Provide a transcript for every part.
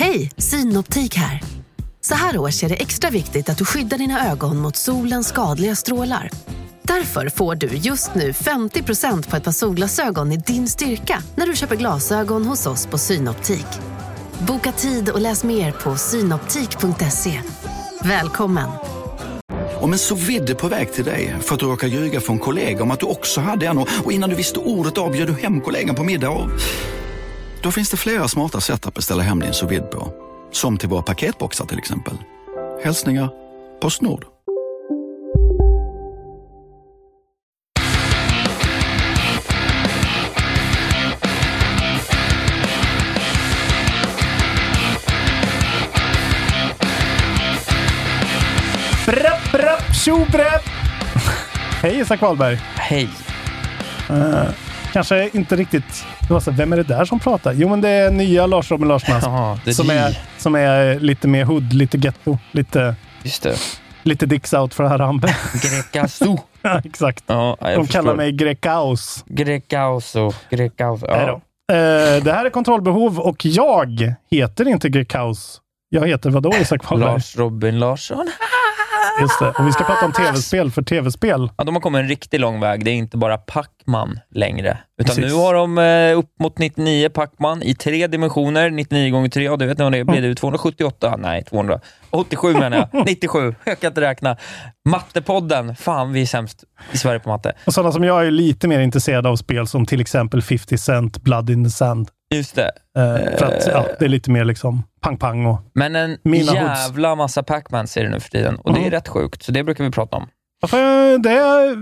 Hej, Synoptik här. Så här års är det extra viktigt att du skyddar dina ögon mot solens skadliga strålar. Därför får du just nu 50% på ett par solglasögon i din styrka när du köper glasögon hos oss på Synoptik. Boka tid och läs mer på synoptik.se. Välkommen! Om en så vidde på väg till dig för att du råkar ljuga från kollega om att du också hade en och innan du visste ordet av bjöd du hem kollegan på middag och... Då finns det flera smarta sätt att beställa hem din sous på. Som till våra paketboxar till exempel. Hälsningar Postnord. Brapp, brapp, tjo, brapp! Hej Isak Wahlberg. Hej. Uh, kanske inte riktigt... Det var så, vem är det där som pratar? Jo, men det är nya Lars Robin Larsson Ja, som, de. är, som är lite mer hood, lite ghetto, lite, Just det. lite dicks out för Harambe. Grekaso. ja, exakt. Ja, De förstår. kallar mig Grekaus. Grekaoso. Nej Ja. Eh, det här är Kontrollbehov och jag heter inte Grekaus. Jag heter vadå Isak Wahlberg? Lars Robin Larsson. Just det. Och vi ska prata om tv-spel, för tv-spel Ja, de har kommit en riktigt lång väg. Det är inte bara Pacman längre. Utan Precis. nu har de eh, upp mot 99 Pacman i tre dimensioner. 99 gånger 3, ja, du vet vad det är? Blir det 278? Nej, 287 menar jag. 97. Jag kan inte räkna. Mattepodden. Fan, vi är sämst i Sverige på matte. Och sådana som jag är lite mer intresserade av spel som till exempel 50 Cent, Blood in the Sand. Just det. Eh, för att ja, det är lite mer liksom pang-pang och... Men en Mina jävla massa Pacmans är det nu för tiden. Och det är Mm. rätt sjukt, så det brukar vi prata om. Det,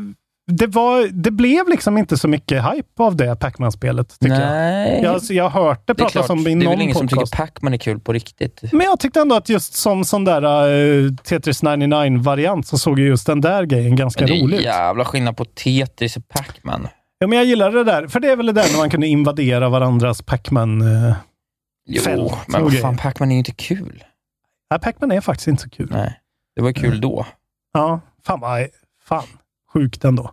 det, var, det blev liksom inte så mycket hype av det Pac-Man-spelet, tycker Nej. jag. jag. Jag har hört det Det är, pratas klart, om det i är väl någon ingen som podcast. tycker Pacman är kul på riktigt. Men jag tyckte ändå att just som sån där uh, Tetris 99-variant så såg ju just den där grejen ganska Men det är rolig ut. jävla skillnad på Tetris och Pacman. Ja, men jag gillade det där, för det är väl det där när man kunde invadera varandras Pac-Man. Uh, Jo, men vad fan, Pacman är ju inte kul. nej, Pac-Man är faktiskt inte så kul. Nej, det var kul då. Ja, fan vad, fan, sjukt ändå.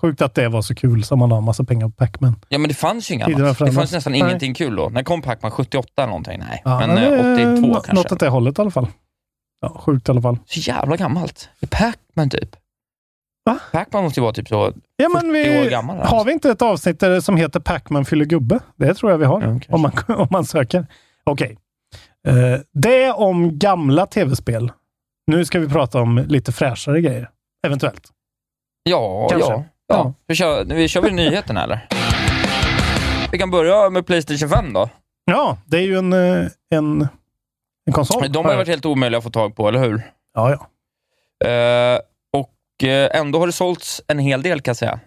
Sjukt att det var så kul som man har massa pengar på Pac-Man. Ja, men det fanns ju inget annat. Det fanns nästan Nej. ingenting kul då. När kom Pacman? 78 eller någonting? Nej, Ja, men det eh, är 82 nå- kanske. Något åt det hållet i alla fall. Ja, sjukt i alla fall. Så jävla gammalt. Pacman typ. Va? Pacman måste ju vara typ så Ja, men 40 år vi, gammal. har vi inte ett avsnitt där som heter Pac-Man fyller gubbe? Det tror jag vi har, Ja, om, man, om man söker. Okej. Eh, det om gamla tv-spel. Nu ska vi prata om lite fräschare grejer. Eventuellt. Ja, Kanske. ja. Ja. Vi kör, vi kör väl nyheterna eller? Vi kan börja med Playstation 5 då. Ja, det är ju en, eh, en, en konsol. De har varit helt omöjliga att få tag på, eller hur? Ja, ja. Eh, ändå har det sålts en hel del kan jag säga.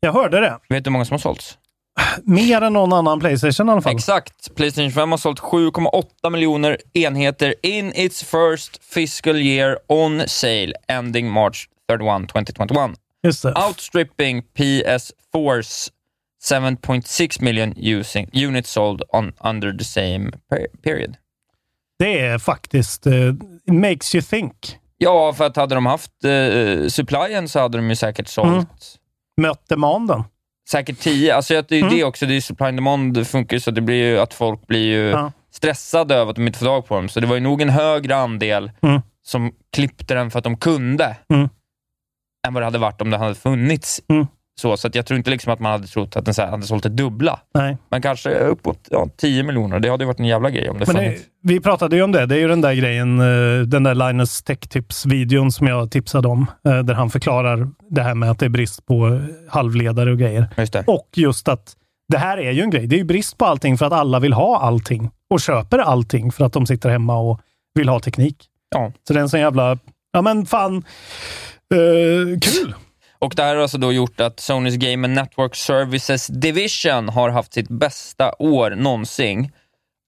Jag hörde det. Vet du hur många som har sålts? Mer än någon annan Playstation i alla fall. Exakt. Playstation 5 har sålt 7,8 miljoner enheter in its first fiscal year on sale ending March 31, 2021. Just det. Outstripping PS4's 7.6 million using, units sold on under the same per period. Det är faktiskt... eh, it makes you think. Ja, för att hade de haft eh, supplyen så hade de ju säkert sålt Mm. Mött demanden. säkert 10. Alltså det är ju Mm. det också, det är supply and demand funkar ju så det blir ju att folk blir ju Ja. stressade över att de inte får tag på dem. Så det var ju nog en högre andel Mm. som klippte den för att de kunde, Mm. än vad det hade varit om det hade funnits. Så, så att jag tror inte liksom att man hade trott att den så här hade sålt det dubbla. Nej. Men kanske uppåt ja, 10 miljoner. Det hade ju varit en jävla grej om det Men vi pratade ju om det. Det är ju den där grejen, eh, den där Linus Tech Tips-videon som jag tipsade om, eh, där han förklarar det här med att det är brist på eh, halvledare och grejer. Just. Och just att det här är ju en grej. Det är ju brist på allting för att alla vill ha allting och köper allting för att de sitter hemma och vill ha teknik. Ja. Så det är en sån jävla, ja men fan, eh, kul. Och det här har alltså då gjort att Sonys Game and Network Services Division har haft sitt bästa år någonsin.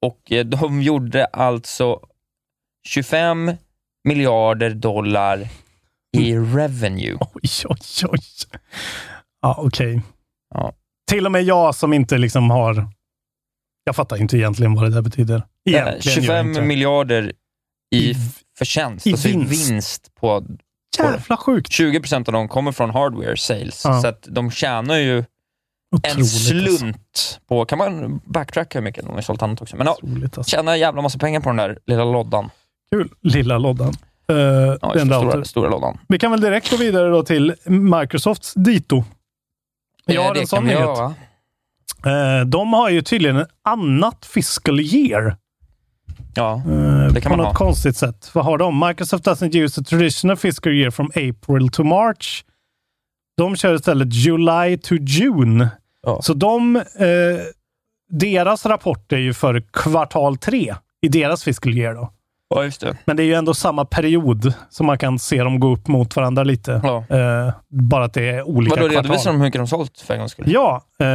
och eh, de gjorde alltså 25 miljarder dollar i revenue. Oj, oj, oj. Ja, okej. Ja. Till och med jag som inte liksom har... Jag fattar inte egentligen vad det där betyder. Eh, Egentligen gör jag 25 inte det. miljarder i förtjänst, i alltså vinst. vinst på Jävla sjukt. 20% av dem kommer från hardware sales. Ja. Så att de tjänar ju en Otroligt alltså. slunt på, kan man backtracka hur mycket de har sålt annat också? Men ja, alltså. tjänar en jävla massa pengar på den där lilla loddan. Kul. Lilla loddan. Uh, Ja, den stora, stora loddan. Vi kan väl direkt gå vidare då till Microsofts dito. Eh, har det en sån vi nyhet. Eh, de har ju tydligen ett annat fiscal year. Ja, eh, Det kan på man något ha. konstigt sätt. Vad har de? Microsoft doesn't use the traditional fiscal year from April to March. De kör istället July to June. Ja. Så de, eh, deras rapport är ju för kvartal tre i deras fiscal year. Då. ja just det. Men det är ju ändå samma period, så man kan se dem gå upp mot varandra lite. Ja. Eh, bara att det är olika Vadå, kvartal. redovisar de hur mycket de sålt för en gångs skull? Ja, eh,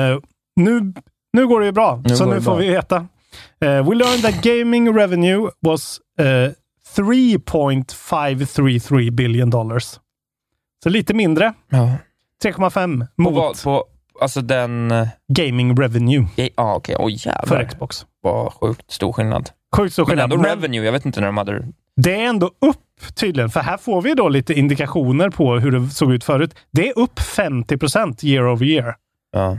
nu, nu går det ju bra. Nu så nu får bra. vi veta. Eh, we learned that gaming revenue was eh, 3.533 billion dollars. Så lite mindre. Ja. 3,5 På mot vad? På, alltså den... eh, gaming revenue Ja, ah, okej. Oj för jävlar. Xbox. Vad sjukt stor skillnad. Sjukt Men skillnad. ändå Men revenue. Jag vet inte när de hade... det är ändå upp tydligen, för här får vi då lite indikationer på hur det såg ut förut. Det är upp 50% year over year. Ja.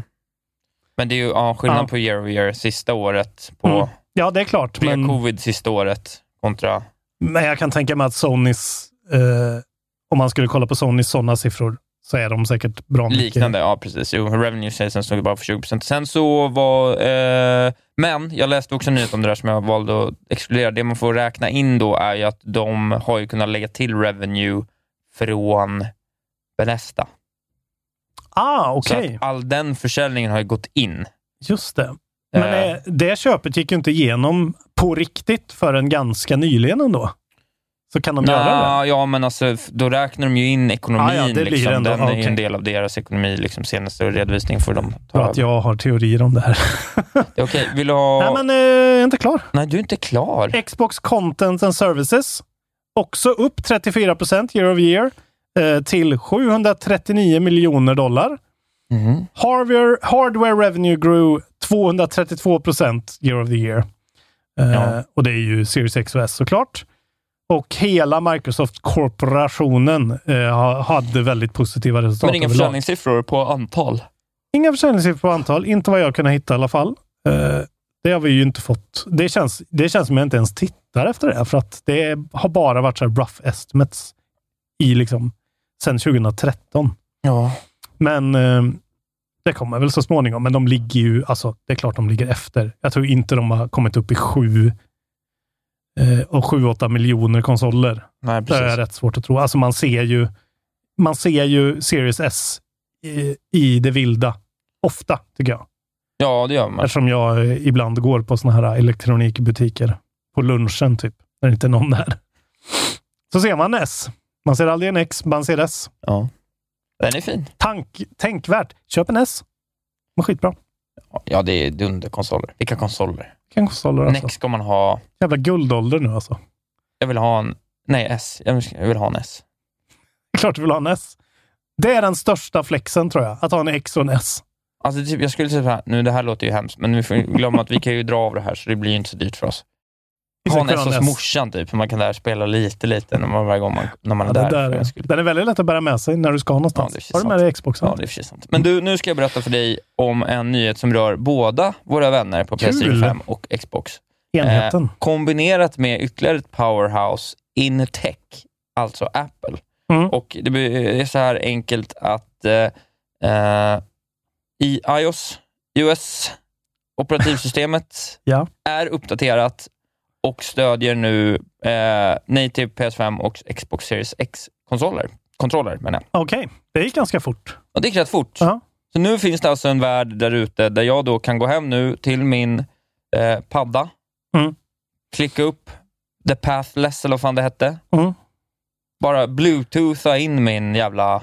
Men det är ju ja, skillnad Ja. på year over year. Sista året på Mm. Ja, det är klart. Men, pre-covid sista året kontra... men jag kan tänka mig att Sonys, eh, om man skulle kolla på Sonys sådana siffror, så är de säkert bra mycket. Liknande, ja precis. Jo, revenue salesen stod bara för 20%. Sen så var... Eh, men jag läste också en nyhet om det där som jag valde att exkludera. Det man får räkna in då är ju att de har ju kunnat lägga till revenue från Benesta. Ah, Så okej. att all den försäljningen har ju gått in. Just det. Men Eh, eh, det köpet gick ju inte igenom på riktigt förrän ganska nyligen ändå. Så kan de göra det? Ja, men alltså, då räknar de ju in ekonomin. Ah, ja, det liksom. ändå- Den är ju okej. en del av deras ekonomi. Liksom, senaste redovisning får de ta att över. jag har teorier om det här. Är Okej, vill du ha... Nej, men eh, jag är inte klar. Nej, du är inte klar. Xbox Content and Services. Också upp 34% year over year eh, till 739 miljoner dollar. Mhm. Hardware, hardware revenue grew 232% year of the year. Eh, Ja. Och det är ju Series X och S såklart. Och hela Microsoft-korporationen eh, ha- hade väldigt positiva resultat. Men inga överlag. försäljningssiffror på antal. Inga försäljningssiffror på antal, inte vad jag kunnat hitta i alla fall. Eh, det har vi ju inte fått. Det känns, det känns som jag inte ens tittar efter det, för att det har bara varit så här rough estimates i liksom, sen 2013. Ja. Men eh, det kommer väl så småningom. Men de ligger ju, alltså det är klart de ligger efter. Jag tror inte de har kommit upp i sju eh, och sju, åtta miljoner konsoler. Nej, Det är precis. rätt svårt att tro. Alltså man ser ju, man ser ju Series S i, i det vilda. Ofta, tycker jag. Ja, det gör man. Eftersom jag eh, ibland går på såna här elektronikbutiker på lunchen, typ, när det inte är någon där. Så ser man S. Man ser aldrig en X, man ser S. Ja. Den är fin. Tank, tänkvärt. Köp en S. Är skitbra. Ja, det är dunderkonsoler. Vilka konsoler? Vilken konsoler alltså. Next ska man ha... Jävla guldålder nu alltså. Jag vill ha en... Nej, S. Jag vill- ha en S. Klart du vill ha en S. Det är den största flexen tror jag, att ha en X och en S. Alltså, typ, jag skulle säga så här, nu det här låter ju hemskt, men vi får glömma att vi kan ju dra av det här, så det blir ju inte så dyrt för oss. Ha en Istället S för hos en morsan, typ, man kan där spela lite, lite när man, varje gång man, när man är Ja, där. där, en skull. den är väldigt lätt att bära med sig när du ska någonstans. Ja, är har du med dig Xboxen? Ja, det är sig sant. Men du, nu ska jag berätta för dig om en nyhet som rör båda våra vänner på Playstation Kul. 5 och Xbox. Enheten. Eh, kombinerat med ytterligare ett powerhouse in tech, alltså Apple. Mm. Och det är så här enkelt att eh, eh, i iOS, iOS operativsystemet Ja. är uppdaterat och stödjer nu eh, native PS5 och Xbox Series X-konsoler. Kontroller menar jag. Okej, det gick ganska fort. Och det gick rätt fort. Ja. Så nu finns det alltså en värld där ute där jag då kan gå hem nu till min eh, padda, Mm. klicka upp The Pathless, eller vad fan det hette. Mm. Bara bluetootha in min jävla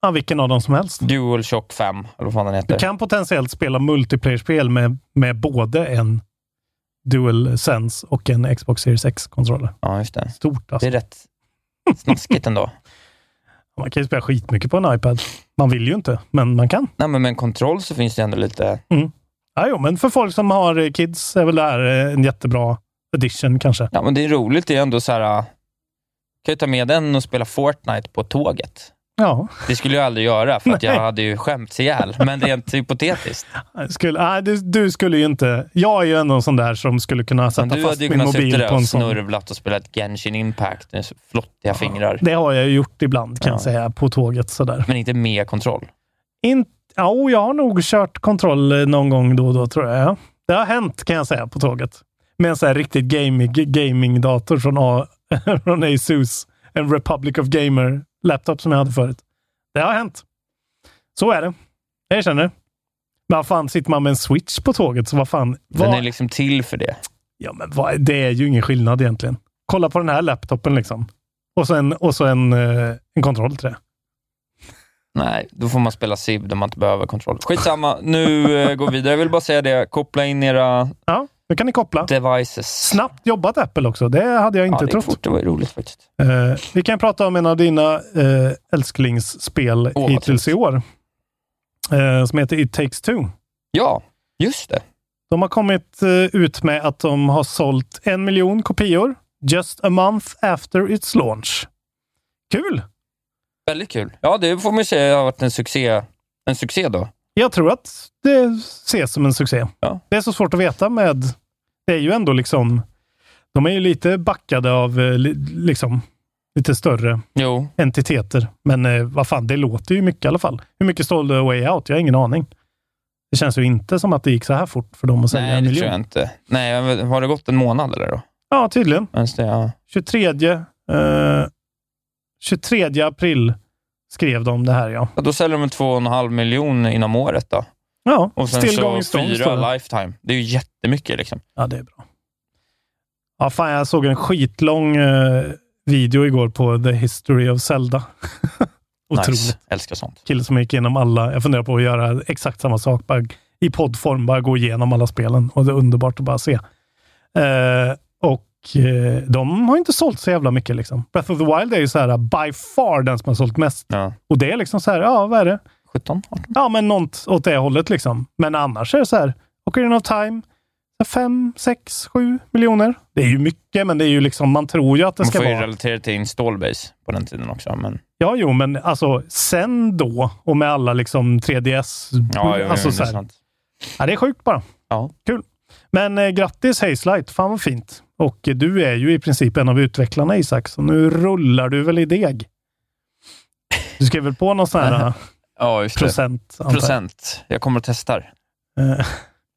Ja, vilken av dem som helst. DualShock 5, eller vad fan den heter. Du kan potentiellt spela multiplayer-spel med, med både en Dual Sense och en Xbox Series X-kontroller. Ja, just det. Stort alltså. Det är rätt snaskigt ändå. Man kan ju spela skitmycket på en iPad. Man vill ju inte, men man kan. Nej, men med en kontroll så finns det ändå lite... Ja, jo, men för folk som har eh, kids är väl det här eh, en jättebra addition kanske. Ja, men det är roligt. Det är ändå så här... äh, Kan ju ta med den och spela Fortnite på tåget. Ja, Det skulle jag aldrig göra, för att jag hade ju skämts ihjäl. Men det är inte hypotetiskt. skulle, nej, du, du skulle ju inte... Jag är ju ändå en sån där som skulle kunna sätta du fast hade ju min kunnat sitta mobil där på en och sån. snurvlat och spelat Genshin Impact med flottiga fingrar. Det har jag ju gjort ibland kan Ja. jag säga, på tåget sådär. Men inte med kontroll. In, ja, jag har nog kört kontroll eh, någon gång då och då tror jag. Ja. Det har hänt kan jag säga på tåget. Med en sån här riktigt gaming, gaming-dator från, A, från Asus. En Republic of Gamer laptop som jag hade förut. Det har hänt. Så är det. Jag erkänner. Men vad fan, sitter man med en switch på tåget så vad fan. Den Vad, är liksom till för det. ja, men vad, det är ju ingen skillnad egentligen. Kolla på den här laptopen liksom. Och så en, och så en, eh, en kontroll till det. Nej, då får man spela SIB där man inte behöver kontroll. Skitsamma, nu eh, går vi vidare. Jag vill bara säga det, koppla in era Ja, nu kan ni koppla. devices. Snabbt jobbat Apple också. Det hade jag inte ja, det trott. fort. Det var roligt faktiskt. Eh, vi kan prata om en av dina eh, älsklingsspel vad hittills i år. Eh, som heter It takes two. Ja, just det. De har kommit eh, ut med att de har sålt en miljon kopior just a month after its launch. Kul! Väldigt kul. Ja, det får man ju säga har varit en succé, en succé då. Jag tror att det ses som en succé. Ja. Det är så svårt att veta med... Det är ju ändå liksom... De är ju lite backade av eh, li, liksom lite större Jo, entiteter. Men eh, vad fan, det låter ju mycket i alla fall. Hur mycket sålde Way Out? Jag har ingen aning. Det känns ju inte som att det gick så här fort för dem att sälja nej en det miljon. tror jag inte. Nej, har det gått en månad eller då? Ja, tydligen. Det, ja. 23, eh, 23 april skrev de det här, ja. Ja, Då säljer de en 2,5 miljoner inom året då. Ja, Och sen så fyra lifetime. Det är ju jättemycket liksom. Ja, det är bra. Ja, fan, jag såg en skitlång eh, video igår på The History of Zelda. Otroligt. Nice. Älskar sånt. Kille som gick igenom alla. Jag funderar på att göra exakt samma sak, bara i poddform, bara gå igenom alla spelen. Och det är underbart att bara se. Eh, eh, de har inte sålt så jävla mycket. Liksom. Breath of the Wild är ju så här by far den som har sålt mest. Ja. Och det är liksom så här, ja vad är det? 17, 18. Ja, men något åt det hållet liksom. Men annars är det så här, Ocarina of Time, 5, 6, 7 miljoner. Det är ju mycket, men det är ju liksom, man tror ju att det Man ska får ju vara... relatera till installbase på den tiden också. Men Ja, jo, men alltså sen då och med alla liksom 3DS. ja, jo, alltså, jo, så det är sant. ja, det är sjukt bara. Ja. Kul. Men eh, grattis Hazelight, fan vad fint. Och du är ju i princip en av utvecklarna Isak, så nu rullar du väl i deg. Du skrev väl på någon sån här eh, Ja, just det. procent? jag. Procent. Jag kommer och testar. Eh,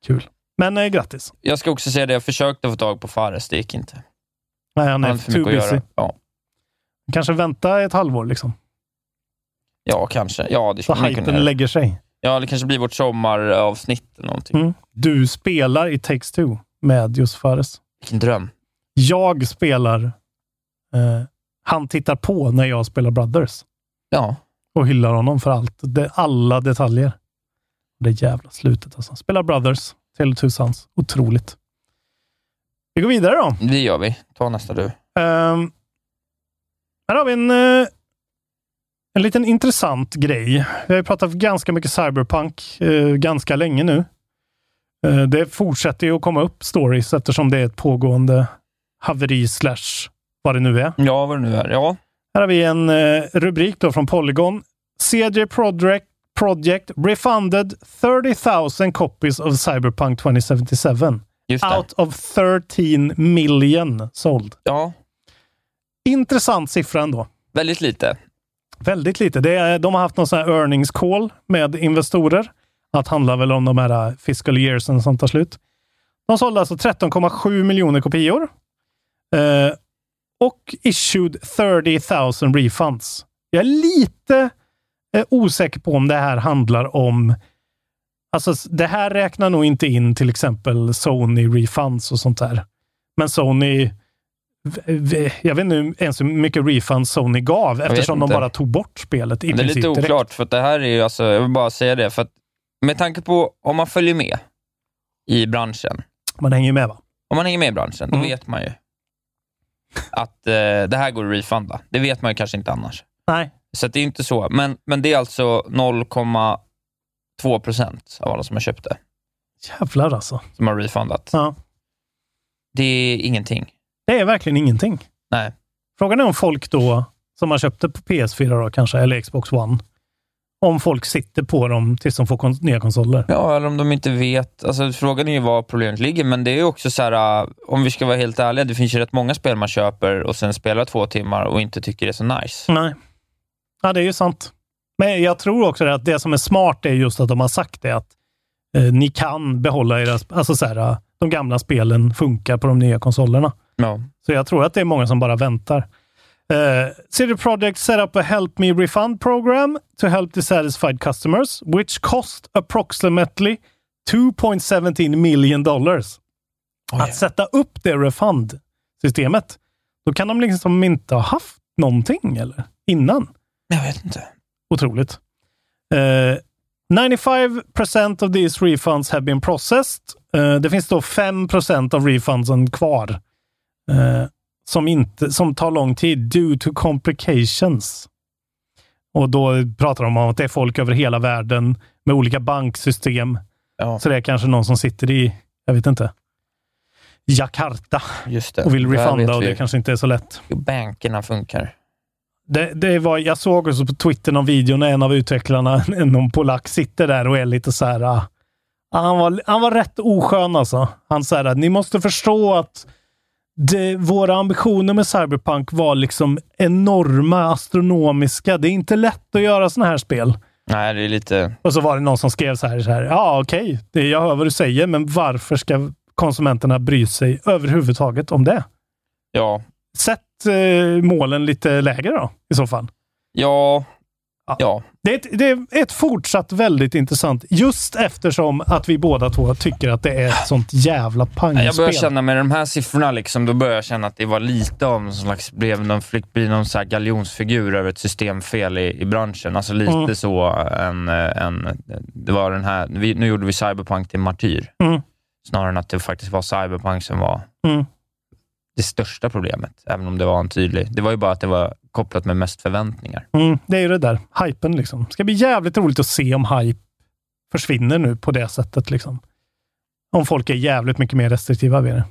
kul. Men eh, grattis. Jag ska också säga det, jag försökte få tag på Fares, det gick inte. Nej, han är för too mycket busy. göra. Ja. Kanske vänta ett halvår liksom. ja, kanske. Ja, det Så kunna göra. lägger sig. Ja, det kanske blir vårt sommaravsnitt eller någonting. Mm. Du spelar i Takes Two med Just Fares. Vilken dröm. Jag spelar... Eh, han tittar på när jag spelar Brothers Ja, och hyllar honom för allt. Det, alla detaljer. Det jävla slutet alltså. Spelar Brothers, Sons. Otroligt. Vi går vidare då. det gör vi. Ta nästa du. Um, här har vi en, eh, en liten intressant grej. Vi har ju pratat ganska mycket cyberpunk eh, ganska länge nu. Eh, det fortsätter ju att komma upp stories eftersom det är ett pågående haveri slash vad det nu är. Ja, vad det nu är. Ja, Här har vi en eh, rubrik då från Polygon. CJ Project, Project refunded 30 000 copies of Cyberpunk 2077 just det. out of 13 million sold. Ja, Intressant siffra ändå. väldigt lite. Väldigt lite. Det är, de har haft någon sån här earnings call med investorer. Att handla väl om de här uh, fiscal yearsen som tar slut. De sålde alltså 13,7 miljoner kopior. Eh, och issued 30 000 refunds. Jag är lite eh, osäker på om det här handlar om... Alltså, det här räknar nog inte in till exempel Sony refunds och sånt där. Men Sony... Jag vet inte ens hur mycket refunds Sony gav eftersom de bara tog bort spelet i Men det är lite direkt. oklart, för det här är ju, alltså, jag vill bara säga det, för att med tanke på om man följer med i branschen, Man hänger med va? Om man hänger med i branschen, då Mm. vet man ju att eh, det här går att refunda. Det vet man ju kanske inte annars. Nej. Så det är inte så. Men, men det är alltså 0,2 procent av alla som har köpt det, Jävlar alltså. som har refundat. Ja. Det är ingenting. Det är verkligen ingenting. Nej. Frågan är om folk då, som har köpt det på PS4 då kanske, eller Xbox One, om folk sitter på dem tills de får kon- nya konsoler. Ja, eller om de inte vet. Alltså, frågan är ju var problemet ligger, men det är ju också så här, äh, om vi ska vara helt ärliga, det finns ju rätt många spel man köper och sen spelar två timmar och inte tycker det är så nice. Nej. Ja, det är ju sant. Men jag tror också att det som är smart är just att de har sagt det, att eh, ni kan behålla era, alltså så här, eh, de gamla spelen funkar på de nya konsolerna. Ja. Så jag tror att det är många som bara väntar. Uh, CD Projekt set up a Help Me Refund program to help dissatisfied customers, which cost approximately 2.17 million dollars. Att sätta upp det refund-systemet, då kan de liksom inte ha haft någonting eller innan. Jag vet inte. Otroligt. Eh, 95% of these refunds have been processed. Eh, det finns då 5% av refundsen kvar eh, som, inte, som tar lång tid due to complications. Och då pratar de om att det är folk över hela världen med olika banksystem. Ja, Så det är kanske någon som sitter i, jag vet inte, Jakarta och vill refunda och det kanske inte är så lätt. hur bankerna funkar. Det, det var, jag såg också på Twitter någon video när en av utvecklarna, någon polack, sitter där och är lite så här... ah, han, var, han var rätt oskön alltså. Han sa att ni måste förstå att det, våra ambitioner med Cyberpunk var liksom enorma, astronomiska. Det är inte lätt att göra sådana här spel. Nej, det är lite... Och så var det någon som skrev så här, så här ja okej, det jag hör vad du säger, men varför ska konsumenterna bry sig överhuvudtaget om det? Ja, Sätt eh, målen lite lägre då, i så fall. ja, Ja. Det är, ett, det är ett fortsatt väldigt intressant, just eftersom att vi båda två tycker att det är ett sånt jävla Jag börjar pangspel. känna med de här siffrorna, liksom, då börjar jag känna att det var lite av någon slags, blev någon, fick bli någon så här galjonsfigur över ett systemfel i, i branschen. Alltså lite Mm. så en, en, det var den här, vi, nu gjorde vi Cyberpunk till martyr. Mm. Snarare än att det faktiskt var Cyberpunk som var Mm det största problemet, även om det var en tydlig. Det var ju bara att det var kopplat med mest förväntningar. Mm, det är ju det där, hypen liksom. Det ska bli jävligt roligt att se om hype försvinner nu på det sättet. Liksom. Om folk är jävligt mycket mer restriktiva vid det.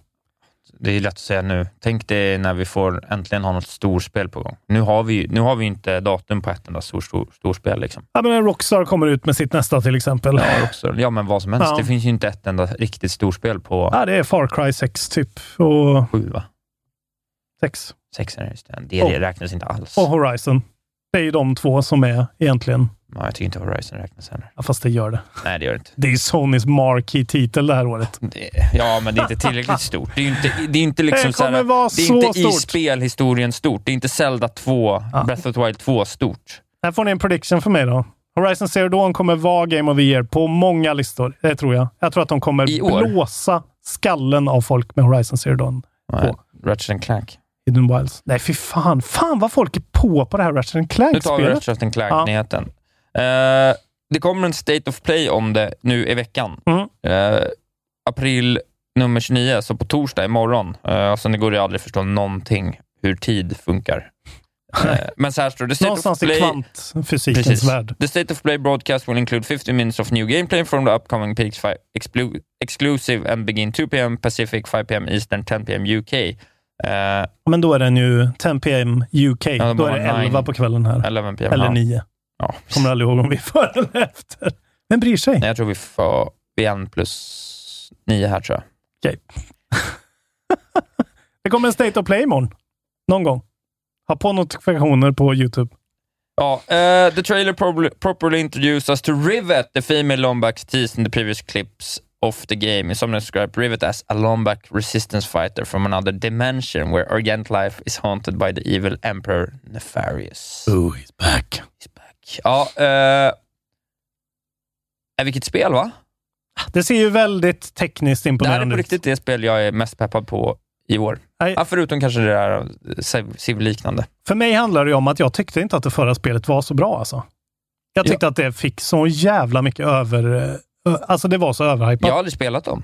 Det är lätt att säga nu. Tänk dig när vi får äntligen ha något storspel på gång. Nu har vi, nu har vi inte datum på ett enda stor, stor, storspel. Liksom. Ja, men Rockstar kommer ut med sitt nästa till exempel. Ja, också. ja, men vad som helst. Ja. Det finns ju inte ett enda riktigt storspel på Ja, det är Far Cry 6 typ. Och sju, va? 6. Sex är det, just det. Det Och- räknas inte alls. Och Horizon. Det är ju de två som är egentligen, Ja, jag tycker inte Horizon räknas heller. ja, fast det gör det. Nej, det gör det inte. Det är Sonys marquee-titel det här året. Det, ja, men det är inte tillräckligt stort. Det är ju inte, det är inte liksom Det kommer såhär, vara det är så inte i stort. spelhistorien stort. Det är inte Zelda 2, Ja. Breath of the Wild 2 stort. Här får ni en prediction för mig då. Horizon Zero Dawn kommer vara Game of the Year på många listor. Det tror jag. Jag tror att de kommer I blåsa skallen av folk med Horizon Zero Dawn. Ratchet and Clank. Hidden Wilds. Nej, fy fan. Fan vad folk är på på det här Ratchet Nu tar vi Clank-spelet. Ratchet Clank-nyheten. Eh, det kommer en State of Play om det nu i veckan. Mm. Eh, april nummer 29, så på torsdag imorgon. Uh, sen det går det aldrig förstå någonting hur tid funkar. Men så här står det. State of Någonstans i Play, kvantfysikens Precis. värld. The State of Play broadcast will include 50 minutes of new gameplay from the upcoming PS5 explu- exclusive and begin 2 p.m. Pacific, 5 p.m. Eastern, 10 p.m. UK. Eh, Men då är den ju 10 PM UK. det då är det 11 nine. på kvällen här. 11 p.m. Eller ja. 9. Ja. Kommer aldrig ihåg om vi är före eller efter. Vem bryr sig? Nej, jag tror vi får vi är en plus 9 här tror jag. Okej. det kommer en State of Play imorgon. Någon gång. Ha på notifikationer på YouTube. Ja, uh, the trailer properly, properly introduced us to Rivet, the female Lombax teased in the previous clips of the game. Some describe Rivet as a Lombac resistance fighter from another dimension where Orient life is haunted by the evil Emperor Nefarious. Oh, he's back. He's back. Ja, uh, äh, vilket spel va? Det ser ju väldigt tekniskt Det här är imponerande på ut. riktigt det spel jag är mest peppad på i år. Ja, förutom kanske det där eh, Civ-liknande. För mig handlar det ju om att jag tyckte inte att det förra spelet var så bra. Alltså. Jag tyckte att det fick så jävla mycket över... eh, Alltså det var så överhypat. Jag har aldrig spelat dem.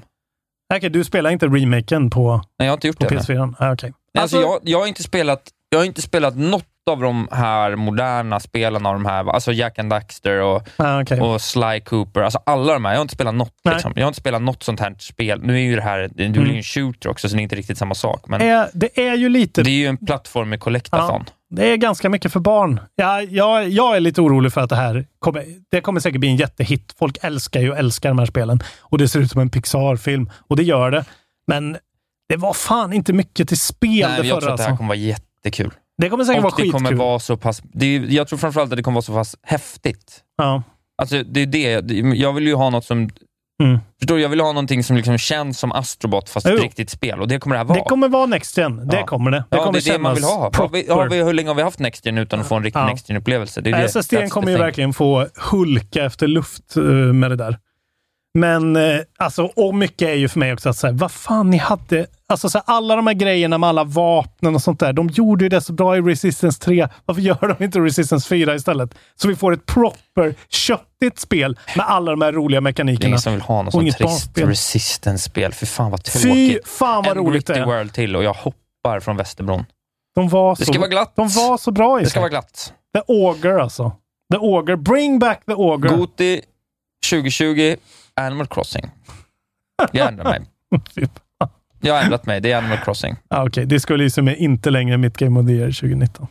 Okej, du spelar inte remaken på, Nej, jag har inte gjort på det. nej. PS4? Ah, okej. Nej, Alltså, jag, jag, har inte spelat, jag har inte spelat något av de här moderna spelen av de här, alltså Jack and Daxter och, Ah, okej. och Sly Cooper. Alltså alla de här. Jag har inte spelat något. Nej. Liksom. Jag har inte spelat något sånt här spel. Nu är ju det här, det är ju Mm. en shooter också, så det är inte riktigt samma sak. Men Eh, det är ju lite det är ju en plattform med collectathon. Det är ganska mycket för barn. Ja, jag, jag är lite orolig för att det här kommer, det kommer säkert bli en jättehit. Folk älskar ju älskar de här spelen. Och det ser ut som en Pixar-film. Och det gör det. Men det var fan inte mycket till spel Nej, det jag tror förra. att det här Alltså. kommer vara jättekul. Det kommer säkert Och vara det skitkul. kommer vara så pass, det är, jag tror framförallt att det kommer vara så pass häftigt. Ja. Alltså, det är det- Jag vill ju ha något som... Mm. Förstår du? Jag vill ha någonting som liksom känns som Astrobot, fast ett Jo. riktigt spel. Och det kommer det här vara. Det kommer vara Next Gen. Det Ja. kommer det. Det ja, kommer det är det man vill ha. Har vi, har vi, hur länge har vi haft Next Gen utan att få en riktig Ja. Next Gen-upplevelse? SSD the kommer ju verkligen få hulka efter luft eh, med det där. Men eh, alltså, och mycket är ju för mig också att säga, vad fan ni hade, alltså så här, alla de här grejerna med alla vapnen och sånt där, de gjorde ju det så bra i Resistance 3. Varför gör de inte Resistance 4 istället? Så vi får ett proper, köttigt spel med alla de här roliga Det är mekanikerna. ingen som vill ha något sånt trist. Resistance-spel. Fy fan vad Fy tråkigt. fan vad en roligt det är. World till och jag hoppar från Västerbron. De var Det så, ska vara glatt. de var så bra i Det ska vara glatt. The Auger alltså. The Auger. Bring back the Auger. Goti 2020, Animal Crossing. Jag ändrar mig. Jag har ändrat mig. Det är Animal Crossing. Ah, Okej, det skulle ju som är inte längre mitt Game of the Year 2019.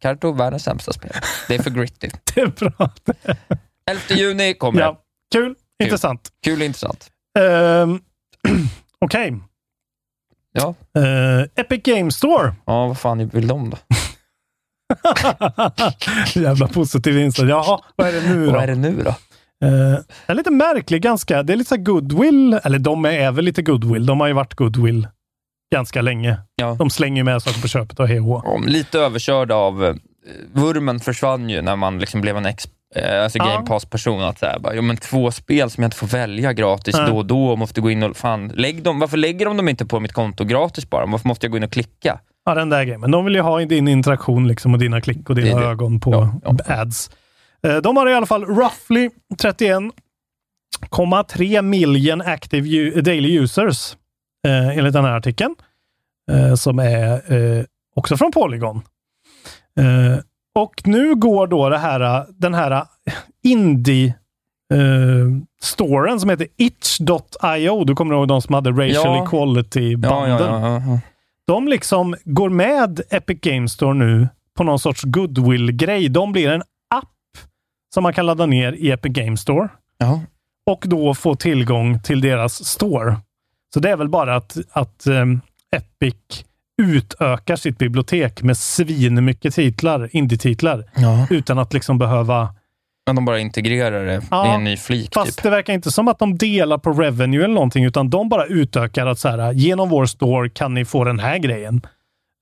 Carto, världens sämsta spel. Det är för gritty. Det är bra. 11 juni kommer Ja. det. Kul. Intressant. Kul och intressant. Ehm, Okej. Ja. Eh, Epic Game Store. Ja, vad fan vill de då? Jävla positiv inställning. Jaha, vad är det nu då? Vad är det nu då? Eh, är lite märklig, ganska. Det är lite så goodwill. Eller de är väl lite goodwill. De har ju varit goodwill ganska länge. Ja. De slänger ju med saker på köpet och hej och lite överkörda av... eh, Vurmen försvann ju när man liksom blev en ex, eh, alltså Ja. Game Pass-person. Att så här, bara, jo, men två spel som jag inte får välja gratis Nej. då och då och måste gå in och... Fan, lägg dem, varför lägger de dem inte på mitt konto gratis bara? Varför måste jag gå in och klicka? Ja, den där grejen. Men de vill ju ha din interaktion liksom och dina klick och dina Det ögon på Ja, ja. ads. Eh, De har i alla fall roughly 31,3 million active daily users eh, enligt den här artikeln. Eh, som är eh, också från Polygon. Eh, och nu går då det här, den här indie eh, storen som heter itch.io. Du kommer ihåg de som hade racial Ja. equality-banden? Ja, ja, de liksom går med Epic Games Store nu på någon sorts goodwill-grej. De blir en som man kan ladda ner i Epic Games Store ja. och då få tillgång till deras store. Så det är väl bara att, att ehm, Epic utökar sitt bibliotek med svin mycket titlar, indie-titlar, ja. utan att liksom behöva... Men de bara integrerar det Ja, i en ny flik. Fast Typ. det verkar inte som att de delar på revenue eller någonting, utan de bara utökar att så här, genom vår store kan ni få den här grejen.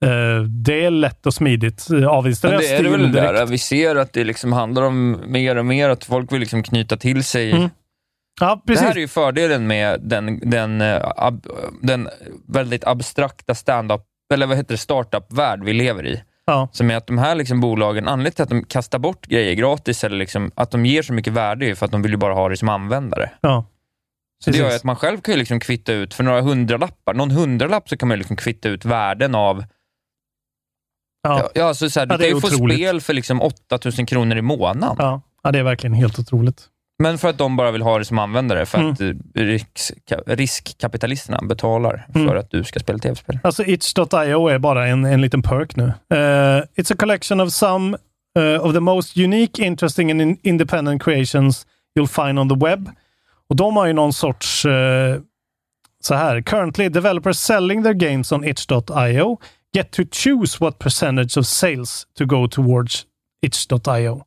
Eh, det är lätt och smidigt. Men Avinstallera det är det väl det direkt. där, vi ser att det liksom handlar om mer och mer att folk vill liksom knyta till sig Mm, Ja, Det här är ju fördelen med den, den, eh, ab, den väldigt abstrakta stand-up, eller vad heter det, startup-värld vi lever i. Ja. Som är att de här liksom bolagen, anledningen till att de kastar bort grejer gratis, eller liksom, att de ger så mycket värde, är för att de vill ju bara ha det som användare. Ja. Så det gör ju att man själv kan ju liksom kvitta ut, för några hundralappar, någon hundralapp så kan man liksom kvitta ut värden av Ja. Ja, ja, alltså så här, Ja, du det är kan ju få otroligt. spel för liksom 8000 kronor i månaden. Ja. ja, det är verkligen helt otroligt. Men för att de bara vill ha det som användare, för Mm. att eh, risk, riskkapitalisterna betalar Mm. för att du ska spela tv-spel. Alltså itch.io är bara en, en liten perk nu. Eh, it's a collection of some eh, of the most unique, interesting and in- independent creations you'll find on the web. Och de har ju någon sorts eh, så här. Currently developers selling their games on itch.io get to choose what percentage of sales to go towards itch.io.